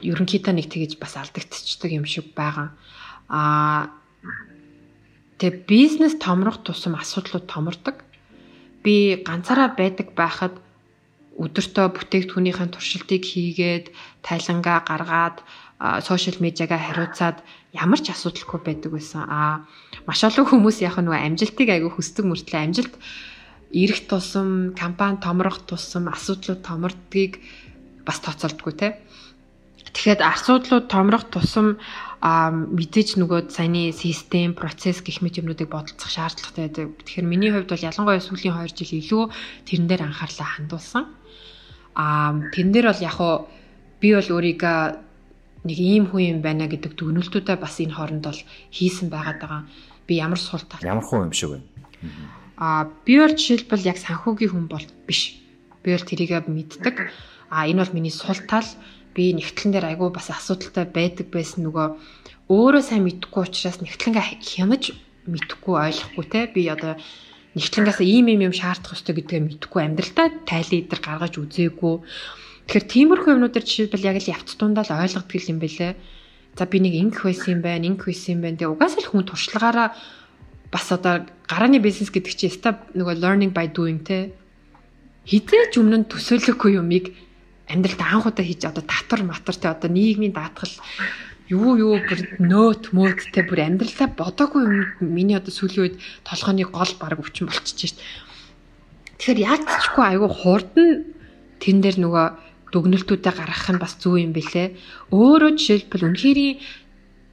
ерөнхийдөө нэг тэгэж бас алдагдчихдаг юм шиг байгаа. Аа тэгээ бизнес томрох тусам асуудлууд томордог. Би ганцаараа байдаг байхад өдөртөө бүтээгдэхүүнийхэн туршилтыг хийгээд тайлангаа гаргаад сошиал медиагаа хариуцаад ямар ч асуудалгүй байдаг байсан. Аа маш олон хүмүүс яг нөгөө амжилтыг айгүй хүсдэг мөртлөө амжилт ирэх тусам компани томрох тусам асуудлууд томордгийг бас тооцоолдгүй те. Тэгэхэд асуудлууд томрох тусам а мэдээж нөгөө саяны систем, процесс гэх мэт юмнуудыг бодолцох шаардлагатай байдаг. Тэгэхээр миний хувьд бол ялангуяа сүүлийн 2 жил илүү тэрэн дээр анхаарлаа хандуулсан. Аа тэн дээр бол яг уу би бол өөрийгөө нэг ийм хүн юм байна гэдэг дүгнэлтүүдээ бас энэ хооронд бол хийсэн байгаад байгаа. Би ямар сул тал. Ямар хүн юм шиг байна. Аа би бол жишээлбэл яг санхүүгийн хүн бол биш. Би бол тэрийгэ мэддэг. Аа энэ бол миний сул тал. Би нэгтлэн дээр айгүй бас асуудалтай байдаг байсан нөгөө өөрөө сайн мэдхгүй учраас нэгтлэнгээ хянаж мэдхгүй ойлгохгүй те би одоо нэгтлэнгээс ийм ийм юм шаардах ёстой гэдгээ мэдхгүй амьдралтаа тайлан идэр гаргаж үзээгүй. Тэгэхээр тиймэрхүү юмнуудаар жишээлбэл яг л явц дундаа л ойлгодог юм бэлээ. За би нэг ингэх байсан юм байна, ингэх байсан юм байна. Тэгээ угаасаа л хүн туршлагаараа бас одоо гарааны бизнес гэдэг чинь ста нөгөө learning by doing те хизээч өмнө нь төсөөлөхгүй юмыг амьдралд анхудаа хийж одоо татвар матвар те одоо нийгмийн даатгал юу юу бүр нөөт мөөдтэй бүр амьдралаа бодоогүй юм миний одоо сүүлийн үед толгойн гол баг өвчин болчихж шít. Тэгэхээр яалтчгүй айгүй хурдан тэн дээр нөгөө дүгнэлтүүдээ гаргах нь бас зүг юм бэлээ. Өөрөө жишээлбэл үнэхээр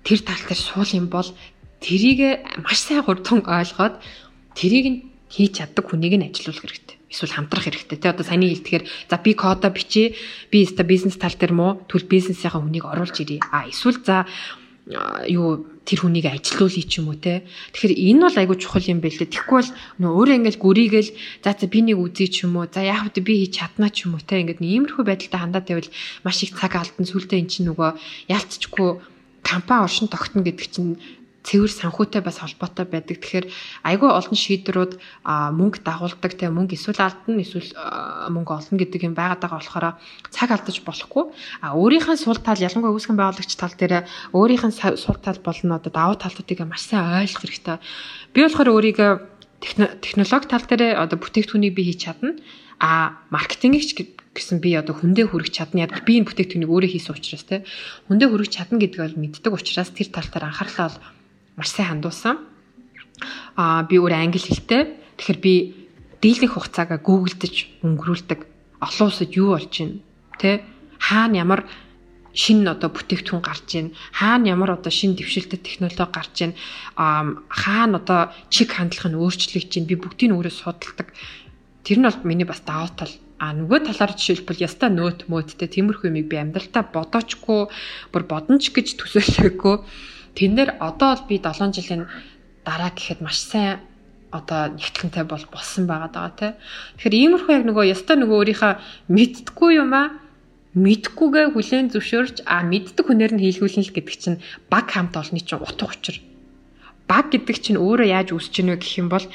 тэр тал дээр суул юм бол тэрийг маш сайн хурдан ойлгоод тэрийг хийж чаддаг хүнийг нь ажилуулах хэрэгтэй эсвэл хамтрах хэрэгтэй. Тэ одоо саяны хэлдгээр за би кода бичээ. Би өста бизнес тал дээр муу төл бизнесийнхаа хүнийг оруулж ирье. А эсвэл за юу тэр хүнийг ажилуулъя ч юм уу те. Тэгэхээр энэ бол айгүй чухал юм байлээ. Тэгэхгүй бол нөө өөрөө ингээл гүрийгээл за за би нэг үзье ч юм уу. За яг хөтэ би хийж чадна ч юм уу те. Ингээд иймэрхүү байдалтай хандаад байвал маш их цаг алдсан сүултээ эн чинь нөгөө яалтчгүй компани оршин тогтно гэдэг чинь цэвэр санхүүтэй бас холбоотой байдаг. Тэгэхээр айгүй олон шийдвэрүүд мөнгө дагуулдаг те мөнгө эсвэл алдна эсвэл мөнгө олно гэдэг юм байгаад байгаа болохоор цаг алдаж болохгүй. А өөрийнх нь сул тал ялангуяа үүсгэн байгуулагч тал дээр өөрийнх нь сул тал болно одоо давуу талуудыг маш сайн ойлгох хэрэгтэй. Би болохоор өөрийгөө технологи тал дээр одоо бүтээгдэхүүнийг би хийж чадна. А маркетингч гэсэн би одоо хүндээ хүрэх чадна. Яг би энэ бүтээгдэхүүнийг өөрөө хийсэн учраас те хүндээ хүрэх чадна гэдгийг бол мэддэг учраас тэр тал дээр анхаарлаа маш сайн хандуулсан. Аа би өөр англи хэлтэй. Тэгэхээр би дийлэнх хугацаагаа гуглдж өнгөрүүлдэг. Олон улсад юу болж байна? Тэ? Хаана ямар шинэ одоо бүтээгдэхүүн гарч ийн хаана ямар одоо шинэ дэвшилтэт технологи гарч ийн хаана одоо чиг хандлага нь өөрчлөгдөж ийн би бүгдийг нь өөрөө судалдаг тэр нь бол миний бас даваа тал а нөгөө талаар жишээлбэл яста нөт мөөдтэй тиймэрхүү юмыг би амьдралтаа бодоочгүй бүр бодонч гэж төсөөлөөгүй Тэн дээр одоо бол би 7 жилийн дараа гэхэд маш сайн одоо нэгтлэнтэй бол болсон байгаа даа тий. Тэгэхээр иймэрхүү яг нөгөө яста нөгөө өөрийнхөө мэдтгүй юм аа мэдхгүйгээ хүлээн зөвшөөрч а мэддэг хүнээр нь хийлгүүлнэ л гэдэг чинь баг хамт олны чинь утга учир. Баг гэдэг чинь өөрөө яаж үүсэж ийнө гэх юм бол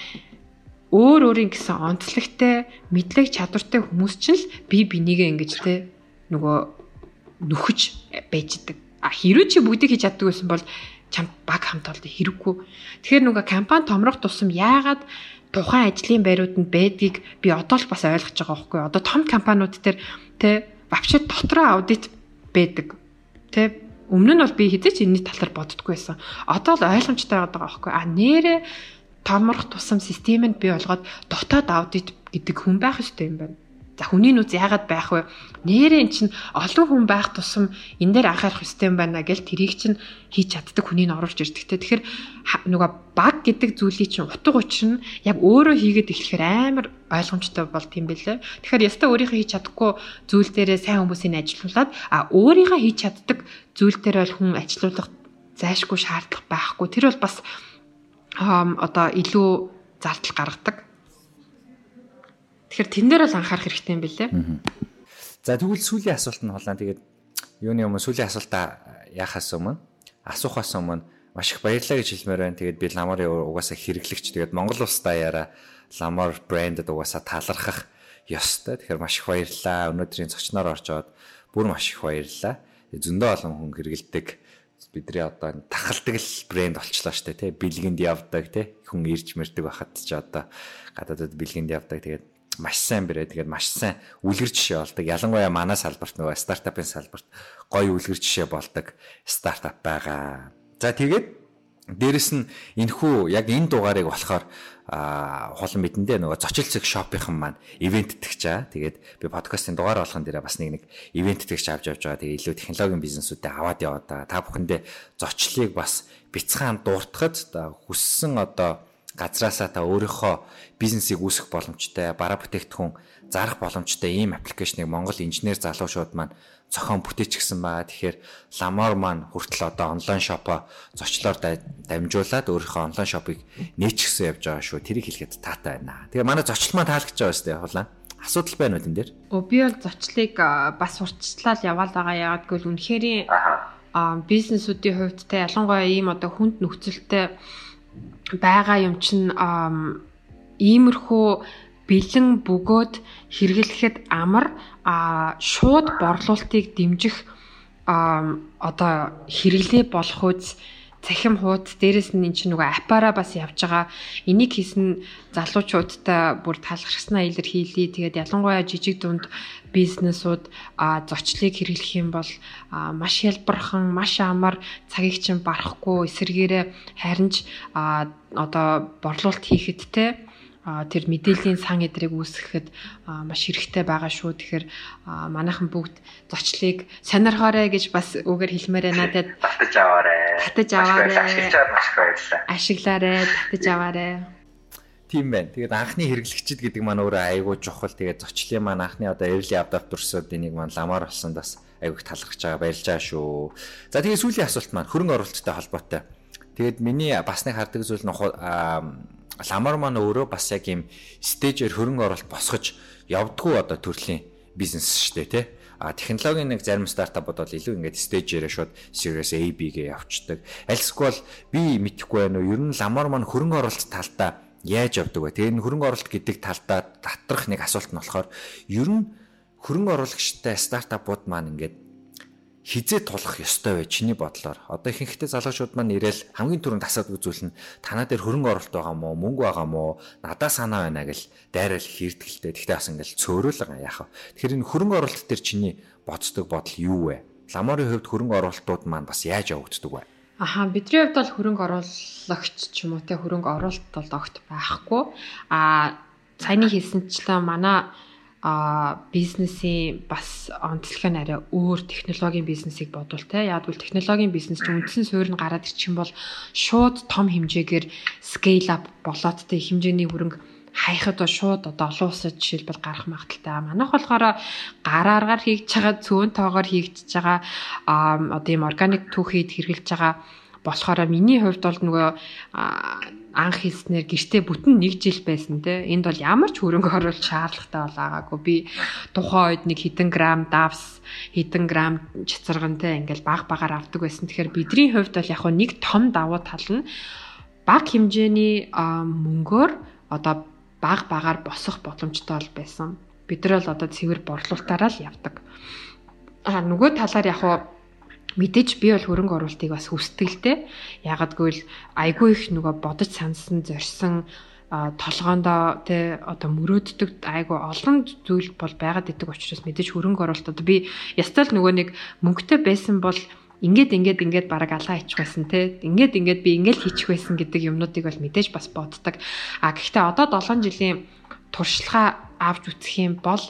өөр өөрийн гэсэн онцлогтой мэдлэг чадвартай хүмүүс чинь л бие бинийгээ ингэж те нөгөө нөхөж байж идэг. А хэрвээ чи бүгдийг хийж чаддаг байсан бол чам баг хамт олдо хэрэггүй. Тэгэхээр нөгөө компани томрох тусам яагаад тухайн ажлын байрууданд байдгийг би одоо л бас ойлгож байгаа байхгүй. Одоо том компаниуд дээр тэ вообще дотроо аудит байдаг. Тэ өмнө нь бол би хэзээ ч энэний талаар боддггүй байсан. Одоо л ойлгомжтой байгаа байхгүй. А нэрэ томрох тусам системэнд бий болгоод дотоод аудит гэдэг хүн байх ёстой юм байна. За хүний нүүц яагаад байх вэ? Нэрээ эн чинь олон хүн байх тусам энэ дээр анхаарах юм байна гэл тэрийг чинь хийж чаддаг хүнийг оруулж ирдэг те. Тэгэхээр нөгөө баг гэдэг зүйлийг чинь утга учир нь яг өөрөө хийгээд эхлэхээр амар ойлгомжтой болт юм бэлээ. Тэгэхээр ястаа өөрийнхөө хийж чадахгүй зүйл дээрээ сайн хүмүүсийг ажилуулад а өөрийнхөө хийж чаддаг зүйл дээр бол хүн ажилуулах зайшгүй шаардлага байхгүй. Тэр бол бас одоо илүү зардал гаргадаг. Тэгэхээр тэн дээр л анхаарах хэрэгтэй юм билэ. За тэгвэл сүүлийн асуулт нь холаа тэгээд юуны өмнө сүүлийн асуултаа яхаас өмнө асуухаас өмнө маш их баярлалаа гэж хэлмээр байна. Тэгээд би ламарын угаасаа хэрэглэгч тэгээд Монгол улс даяараа ламар брэндэд угаасаа талархах ёстой. Тэгэхээр маш их баярлалаа. Өнөөдрийн зочноор оржоод бүр маш их баярлалаа. Зөндөө олон хүн хэрэгэлдэг бидний одоо тахалдаг л брэнд болчлоо штэ тий бэлгэнд явдаг тий хүн ирж мэрдэг байхад ч одоо гадаадд бэлгэнд явдаг тэгээд маш сайн бэрээ тэгээд маш сайн үлгэр жишээ болдог. Ялангуяа манай салбарт нөгөө стартапын салбарт гоё үлгэр жишээ болдог стартап байгаа. За тэгээд дээрэс нь энэхүү яг энэ дугаарыг болохоор а холон мэдэндээ нөгөө зочилцэг шопийнхан маань ивент тэгч чаа. Тэгээд би подкастын дугаар болгон дээрээ бас нэг нэг ивент тэгч авч явж байгаа. Тэгээд илүү технологийн бизнесүүдэд аваад яваа да. Та бүхэндээ зочлыг бас бяцхан дууртахад хүссэн одоо газраасаа та өөрийнхөө бизнесийг үүсгэх боломжтой, бараа бүтээгдэхүүн зарах боломжтой ийм аппликейшнийг Монгол инженер залуучууд маань зохион бүтээчихсэн байгаа. Тэгэхээр Lamar маань хүртэл одоо онлайн шопоо зочлоор дамжуулаад өөрийнхөө онлайн шопыг нээчихсэн явж байгаа шүү. Тэрийг хэлэхэд таатай байна. Тэгээ манай зочлол маань таалагдж байгаа сте хулаа. Асуудал байна уу энэ дээр? Өө би бол зочлыг бас урьдчилаад яваал байгаа. Ягаад гэвэл үнэхээр бизнесүүдийн хувьд те ялангуяа ийм одоо хүнд нөхцөлтэй байгаа юм чинь иймэрхүү бэлэн бөгөөд хэрэглэхэд амар шууд борлуулалтыг дэмжих одоо хэрэглээ болох үз цахим хуудас дээрэс нь эн чинь нөгөө аппараа бас явж байгаа. Энийг хийсэн залуучуудтай бүр талархснаа илэрхийлье. Тэгээд ялангуяа жижиг дунд бизнесүүд а зочлыг хэрэглэх юм бол маш хялбархан, маш амар цагийг чинь барахгүй эсэргээрээ харин ч одоо борлуулалт хийхэд те тэр мэдээллийн сан эдрийг үүсгэхэд маш хэрэгтэй байгаа шүү. Тэгэхээр манайхан бүгд зочлыг сонирхоорой гэж бас үгээр хэлмээр байна. Тэгээд татаж аваарай. Татаж аваарай. Ашиглаад маш их баярлалаа. Ашиглаарай, татаж аваарай. Тийм байна. Тэгээд анхны хэрэглэгчид гэдэг маань өөрөө айгүй чухал. Тэгээд зочлын маань анхны одоо early adopter-сууд энийг маань ламаар болсон бас айгүйх талархаж байгаа баярлж байгаа шүү. За тэгээд сүүлийн асуулт маань хөрөнгө оруулалттай холбоотой. Тэгээд миний бас нэг хардаг зүйл нь ламар маань өөрөө бас яг юм стейжээр хөрөнгө оруулалт босгож явдггүй одоо төрлийн бизнес шүү дээ тий. А технологийн нэг зарим стартапууд бол илүү ингээд стейжээрээ шууд Series A B-гээ явцдаг. Альсгүй бол би мэдэхгүй байна уу? Ер нь ламар маань хөрөнгө оруулалт талдаа яаж явдаг вэ? Тэгээ энэ хөрөнгө оруулалт гэдэг талдаа татрах нэг асуулт нь болохоор ер нь хөрөнгө оруулагчтай стартапууд маань ингээд хизээ тулах ёстой вэ чиний бодлоор? Одоо ихэнхдээ залуучууд маань ирээл хамгийн түрүүнд асуудаг зүйл нь танаа дээр хөрөнгө оруулалт байгаа мó, мөнгө байгаа мó, надаа санаа байна гэл дайрал хийрдгэлтэй. Тэгтээ бас ингээл цөөрөл байгаа яах вэ? Тэгэхээр энэ хөрөнгө оруулалт дээр чиний боддог бодол юу вэ? Ламарын хувьд хөрөнгө оруулалтууд маань бас яаж явагддаг вэ? Аха бидний хувьд бол хөрөнгө оруулагч ч юм уу те хөрөнгө оруулалт бол огт байхгүй. А саяны хэлсэнчлэн манай а бизнесийн бас онцлог нь арай өөр технологийн бизнесийг бодвол те яг бол технологийн бизнес чинь үндсэн суурь нь гараад ирчих юм бол шууд том хэмжээгээр scale up болоод те хэмжээний хөрөнгө хаяхад шууд одоо олон улсад жишээлбэл гарах магадaltaй. Манайх болохоор гарааргаар хийж байгаа цөөн тоогоор хийж байгаа одоо ийм органик түүхийд хэрэгжилж байгаа болохоор миний хувьд бол нөгөө анх хийснээр гэртээ бүтэн 1 жил байсан те энд бол ямар ч хөрөнгө оруулалт шаардлагатай болаагаагүй би тухайн үед нэг хэдэн грамм давс хэдэн грамм чацаргантай ингээл баг багаар авдаг байсан тэгэхээр бидний хувьд бол яг нэг том давуу тал нь баг хэмжээний мөнгөөр одоо баг багаар босох боломжтой бол байсан. Бид нар л одоо цэвэр борлуулалтаараа л явдаг. А нөгөө талаар яг мэдээж би бол хөрөнгө оруулалтыг бас дээ. Ягагтгүй л айгүй их нөгөө бодож сансан, зорьсон толгоондоо тэ одоо мөрөөддөг айгу олон зүйл бол байгаад идэг учраас мэдээж хөрөнгө оруулалт одоо би ястал нөгөө нэг мөнгөтэй байсан бол ингээд ингээд ингээд бараг алаа хийчих байсан те ингээд ингээд би ингээд хийчих байсан гэдэг юмнуудыг бол мэдээж бас боддог а гэхдээ одоо 7 жилийн туршлагаа авч үтсэх юм бол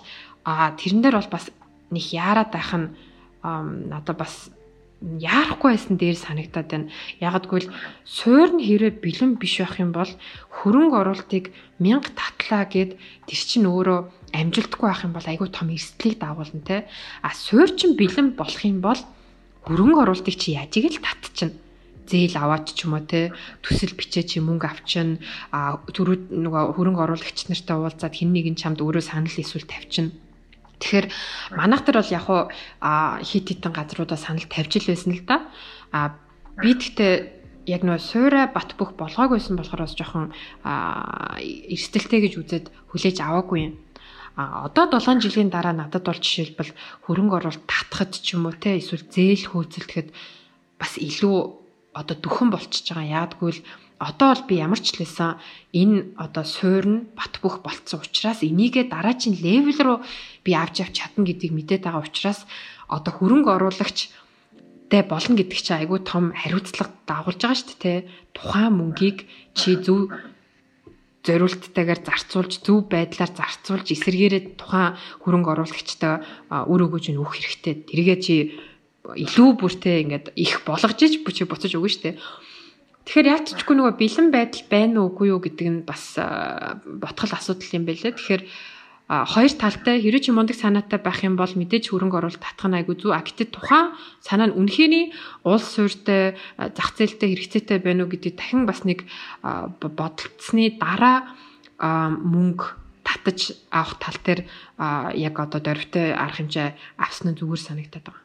а тэрэн дээр бол бас нэг яарад байх нь надад бас яарахгүй байсан дээр санагдаад байна. Ягагтгүй л суур нь хэрэг бэлэн биш байх юм бол хөрөнгө оруулалтыг мянга татлаа гэд тэр чинь өөрөө амжилтгүй байх юм бол айгүй том эрсдлийг дагуулна те. А суур чинь бэлэн болох юм бол хөрөнгө оруулалтыг чи яаж ийг л татчихна зээл аваад ч юм уу те төсөл бичээ чи мөнгө авчин а түрүү нөгөө хөрөнгө оруулагч нартай уулзаад хин нэгэн чамд өөрөө санал эсвэл тавьчин тэгэхээр манайх төр бол яг хуу хит хитэн газруудаа санал тавьж л байсан л да а би тэгтээ яг нөө суура бат бөх болгоогүйсэн болохоор бас жоохон эрсдэлтэй гэж үзээд хүлээж аваагүй юм А одоо 7 жилийн дараа надад бол жишээлбэл хөрөнгө оруулалт татхад ч юм уу те эсвэл зээл хөөцөлдөхэд бас илүү одоо дүхэн болчихж байгаа. Яагадгүй л одоо бол би ямар ч лээсэн энэ одоо суур нь бат бөх болцсон учраас энийгээ дараагийн левел руу би авч явж чадна гэдгийг мэдээд байгаа учраас одоо хөрөнгө оруулагч тэ болно гэдэг чинь айгүй том хариуцлага дагуулж байгаа шүү дээ. Тухайн мөнгийг чи зөв зориулттайгаар зарцуулж зөв байдлаар зарцуулж эсэргээрээ тухайн хөрөнгө оруулагчтай үр өгөөж нь өгөх хэрэгтэй. Тэргээ чи илүү бүртээ ингээд их болгож иж бүчи буцаж өгнө штэ. Тэгэхээр яатчгүй нөгөө бэлэн байдал байна уугүй юу гэдэг нь бас ботгол асуудал юм байлээ. Тэгэхээр хоёр талтай хэрэг чи мундаг санаатай байх юм бол мэдээж хөрөнгө оруулалт татах нь айгүй зүг. А гэтэл тухайн санаа нь үнэхээр улс суурьтай зах зээлтэй хэрэгцээтэй байна уу гэдэг дахин бас нэг бодолцсны дараа мөнгө татаж авах тал дээр яг одоо дөрвтэй арга хэмжээ авсан нь зүгээр санагдаад байгаа.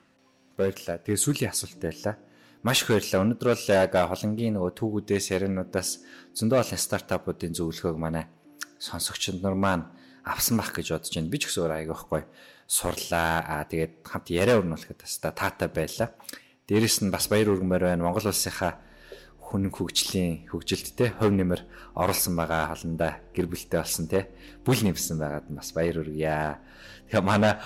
Баярлалаа. Тэгээ сүүлийн асуулт байлаа. Маш их баярлалаа. Өнөөдөр бол яг холонгийн нөгөө түүгүүдээс яринуудаас зөндөө олон стартапуудын зөвлөгөөг манай сонсогчид нар маань авсан байх гэж бодож байна. Би ч гэсэн өөр аяг байхгүй сурлаа. Аа тэгээд хамт яриа өрнүүлэхэд бас таатай байлаа. Дээрэс нь бас баяр үргэмээр байна. Монгол улсынхаа хүн хөгжлийн хөгжилд те хувь нэмэр оруулсан байгаа халандаа гэр бүлтэй болсон те бүл нэмсэн байгаад бас баяр үргье. Тэгээ манай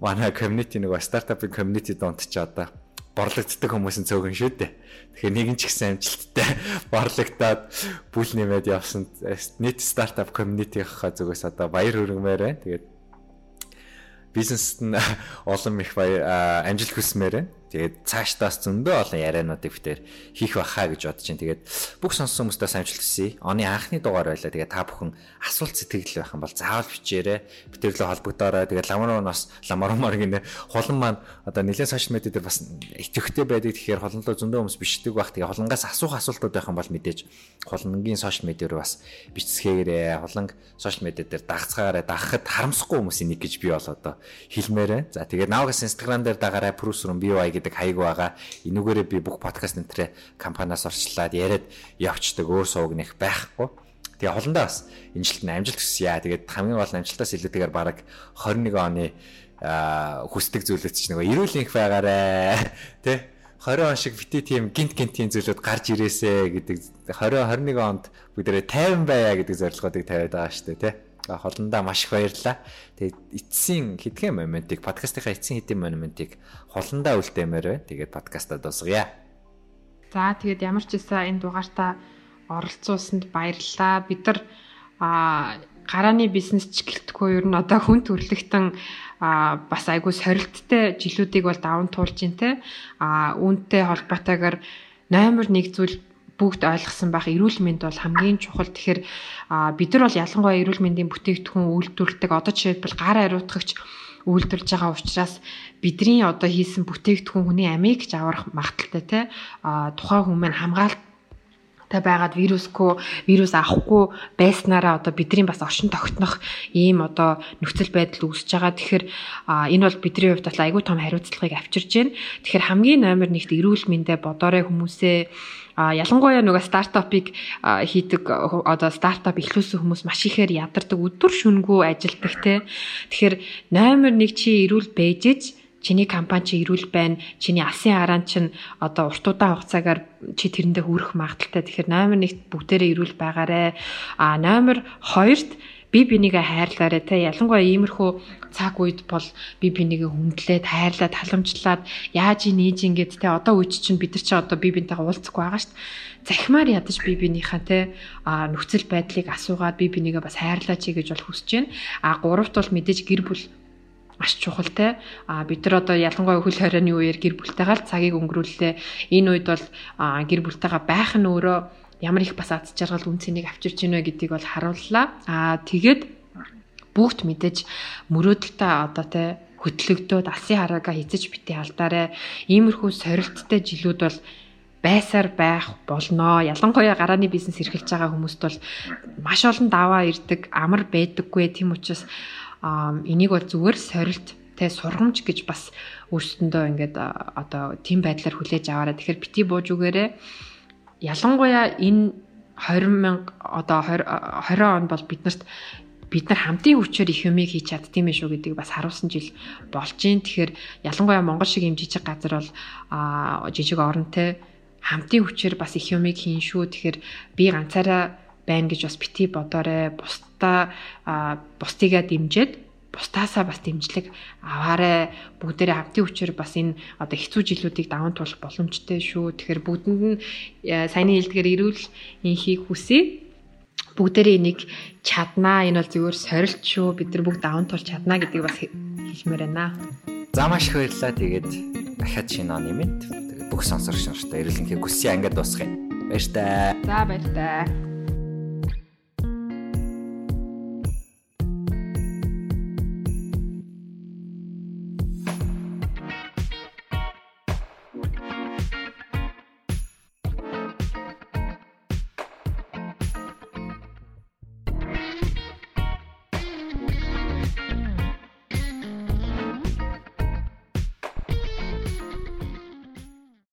манай community нэг стартапын community донд ч одоо борлогддог хүмүүсийн цөөхөн шүү дээ. Тэгэхээр нэг нь ч ихсэн амжилттай борлогдоод бүл нэмээд явсан нийт стартап community-ийнхаа зүгээс одоо баяр хүргэмээр байна. Тэгээд бизнест нь олон их баяр амжилт хүсмээр байна. Тэгээд цаашдаас зөндөө олон яриануудыг битээр хийх байхаа гэж бодож байна. Тэгээд бүх сонссон хүмүүстээ амжилт хүсье. Оны анхны дугаар байлаа. Тэгээд та бүхэн асуулт сэтгэл байх юм бол заавал бичээрэй. Битээрлээ холбогдоорой. Тэгээд ламаруунаас ламарумаар гинэ холон маань одоо нэлээд сошиал медиа дээр бас итгэвчтэй байдаг. Тэгэхээр холонлоо зөндөө хүмүүс бичдэг байх. Тэгээд холонгоос асуух асуултууд байх юм бол мэдээж холонгийн сошиал медиа руу бас бичсгээгээрэй. Холонг сошиал медиа дээр дагцгаарай. Дагахад харамсахгүй хүмүүсийн нэг гэж би бол одоо хэлмээрээ. За тэгээд навгас инстаграм дээр дагаарай. Прүсрум BY гэдэг хаяг байгаа. Энүүгээрээ би бүх подкаст нэрээ компаниас орчлаад яриад явцдаг өөр сууг нэх байхгүй. Тэгээ холондоо бас энэ жилд нь амжилт хүсье. Тэгээд хамгийн гол амжилтаас илүүтэйгээр баг 21 оны хүсдэг зүйлүүд чинь нөгөө эрүүл инх байгаарэ. Тэ 20 он шиг бити тийм гинт гинтийн зүйлүүд гарч ирээсэ гэдэг 20 21 онд бүгдээрээ 50 байя гэдэг зорилгоодыг тавиад байгаа шүү дээ, тэ холондоо маш их баярлалаа. Тэгээд эцсийн хэдхэн моментыг подкастынхаа эцсийн хэдэн моментыг холондоо үлдээмээр байна. Тэгээд подкастаа дуусгая. За тэгээд ямар ч байсан энэ дугаартаа оролцуулсанд баярлалаа. Бид нар гарааны бизнес ч гэлтгүй ер нь одоо хүн төрөлхтөн а бас айгүй сорилттой жилүүдийг бол даван туулж ин тэ а үүнтэй холбоотойгоор номер 1 зүйл бүгд ойлгосон байх эрүүл мэнд бол хамгийн чухал. Тэгэхээр бид нар бол ялангуяа эрүүл мэндийн бүтээгдэхүүн үйлдвэрлэдэг одоо жишээлбэл гар ариутгагч үйлдвэрлэж байгаа учраас бидний одоо хийсэн бүтээгдэхүүн хүний амийг ч аврах магадaltaй те тухайн хүмүүс хамгаалт та байгаад вирусгүй вирус авахгүй байснараа одоо бидний бас оршин тогтнох ийм одоо нөхцөл байдал үүсэж байгаа. Тэгэхээр энэ бол бидний хувьд бол айгүй том хариуцлагыг авчирж байна. Тэгэхээр хамгийн номер 1-т эрүүл мэндэ бодоорой хүмүүсээ А ялангуяа нөгөө стартапыг хийдэг одоо стартап эхлүүлсэн хүмүүс маш ихээр ядардаг өдөр шүнгүү ажилдаг те. Тэгэхээр номер 1 чи эрүүл бэжэж чиний компани чи эрүүл байна. Чиний алсын хараан чинь одоо урт удаан хугацаагаар чи тэрэндээ хүрэх магадaltaй. Тэгэхээр номер 1 бүгдээрээ эрүүл байгаарэ. А номер 2-т би бинийгээ хайрлаарэ те. Ялангуяа иймэрхүү цаг үед бол би бинийгээ хүндлээд хайрлаад халамжлаад яаж ий нээж ингээд те. Одоо үуч чинь бид нар чи одоо би бинтэйгээ уулзахгүй байгаа шүү дээ захимаар ядаж би бинийхээ те нөхцөл байдлыг асуугаад би бинийгээ бас хайрлаач гэж бол хүсэж байна а гуравт бол мэдээж гэр бүл маш чухал те. А бид нар одоо ялангуяа хөл хорионы үеэр гэр бүлтэйгээ цагийг өнгөрүүллээ. Энэ үед бол гэр бүлтэйгээ байх нь өөрөө ямар их бас аз жаргал үн цэнийг авчирч гинэ гэдгийг бол харууллаа. Аа тэгээд бүгд мэдээж мөрөөдөлтөй одоо те хөтлөгдөөд алсын хараагаа хизэж бити алдаарэ. Иймэрхүү сорилттой жилүүд бол байсаар байх болно. Ялангуяа гарааны бизнес эрхэлж байгаа хүмүүст бол маш олон даваа ирдэг, амар байдаггүй. Тийм учраас энийг бол зүгээр сорилт тэ сургамж гэж бас өөрсөндөө ингээд одоо тийм байдлаар хүлээж аваарай. Тэгэхээр бити бууж үгээрээ ялангуяа энэ 20 мянга одоо 20 он бол биднэрт бид нар хамтын хүчээр их юмыг хийж чаддсан юм шүү гэдгийг бас харуулсан жил болж гин. Тэгэхээр ялангуяа Монгол шиг юм жижиг газар бол жижиг оронтой хамтын хүчээр бас их юмыг хийн шүү. Тэгэхээр би ганцаараа байна гэж бас бити бодоорой. Бусдаа бусдыгаа дэмжиж бусдаасаа бас дэмжлэг аваарэ бүгдээрээ хамтын хүчээр бас энэ одоо хэцүү жилүүдийг даван туулах боломжтой шүү. Тэгэхээр бүгдэнд нь э, саяны хэлдгээр ирүүл инхийг хүсье. Бүгдээрээ энийг чаднаа. Энэ бол зөвхөн сорилт шүү. Бид нар бүгд даван туулж чаднаа гэдгийг бас хэлмээр байна. За маш их баярлалаа. Тэгээд дахиад шинэ оны мэд бүх сонсогч нартай эрүүл энхийг хүсье ангид дуусгая. Баяр таа. За баяр таа.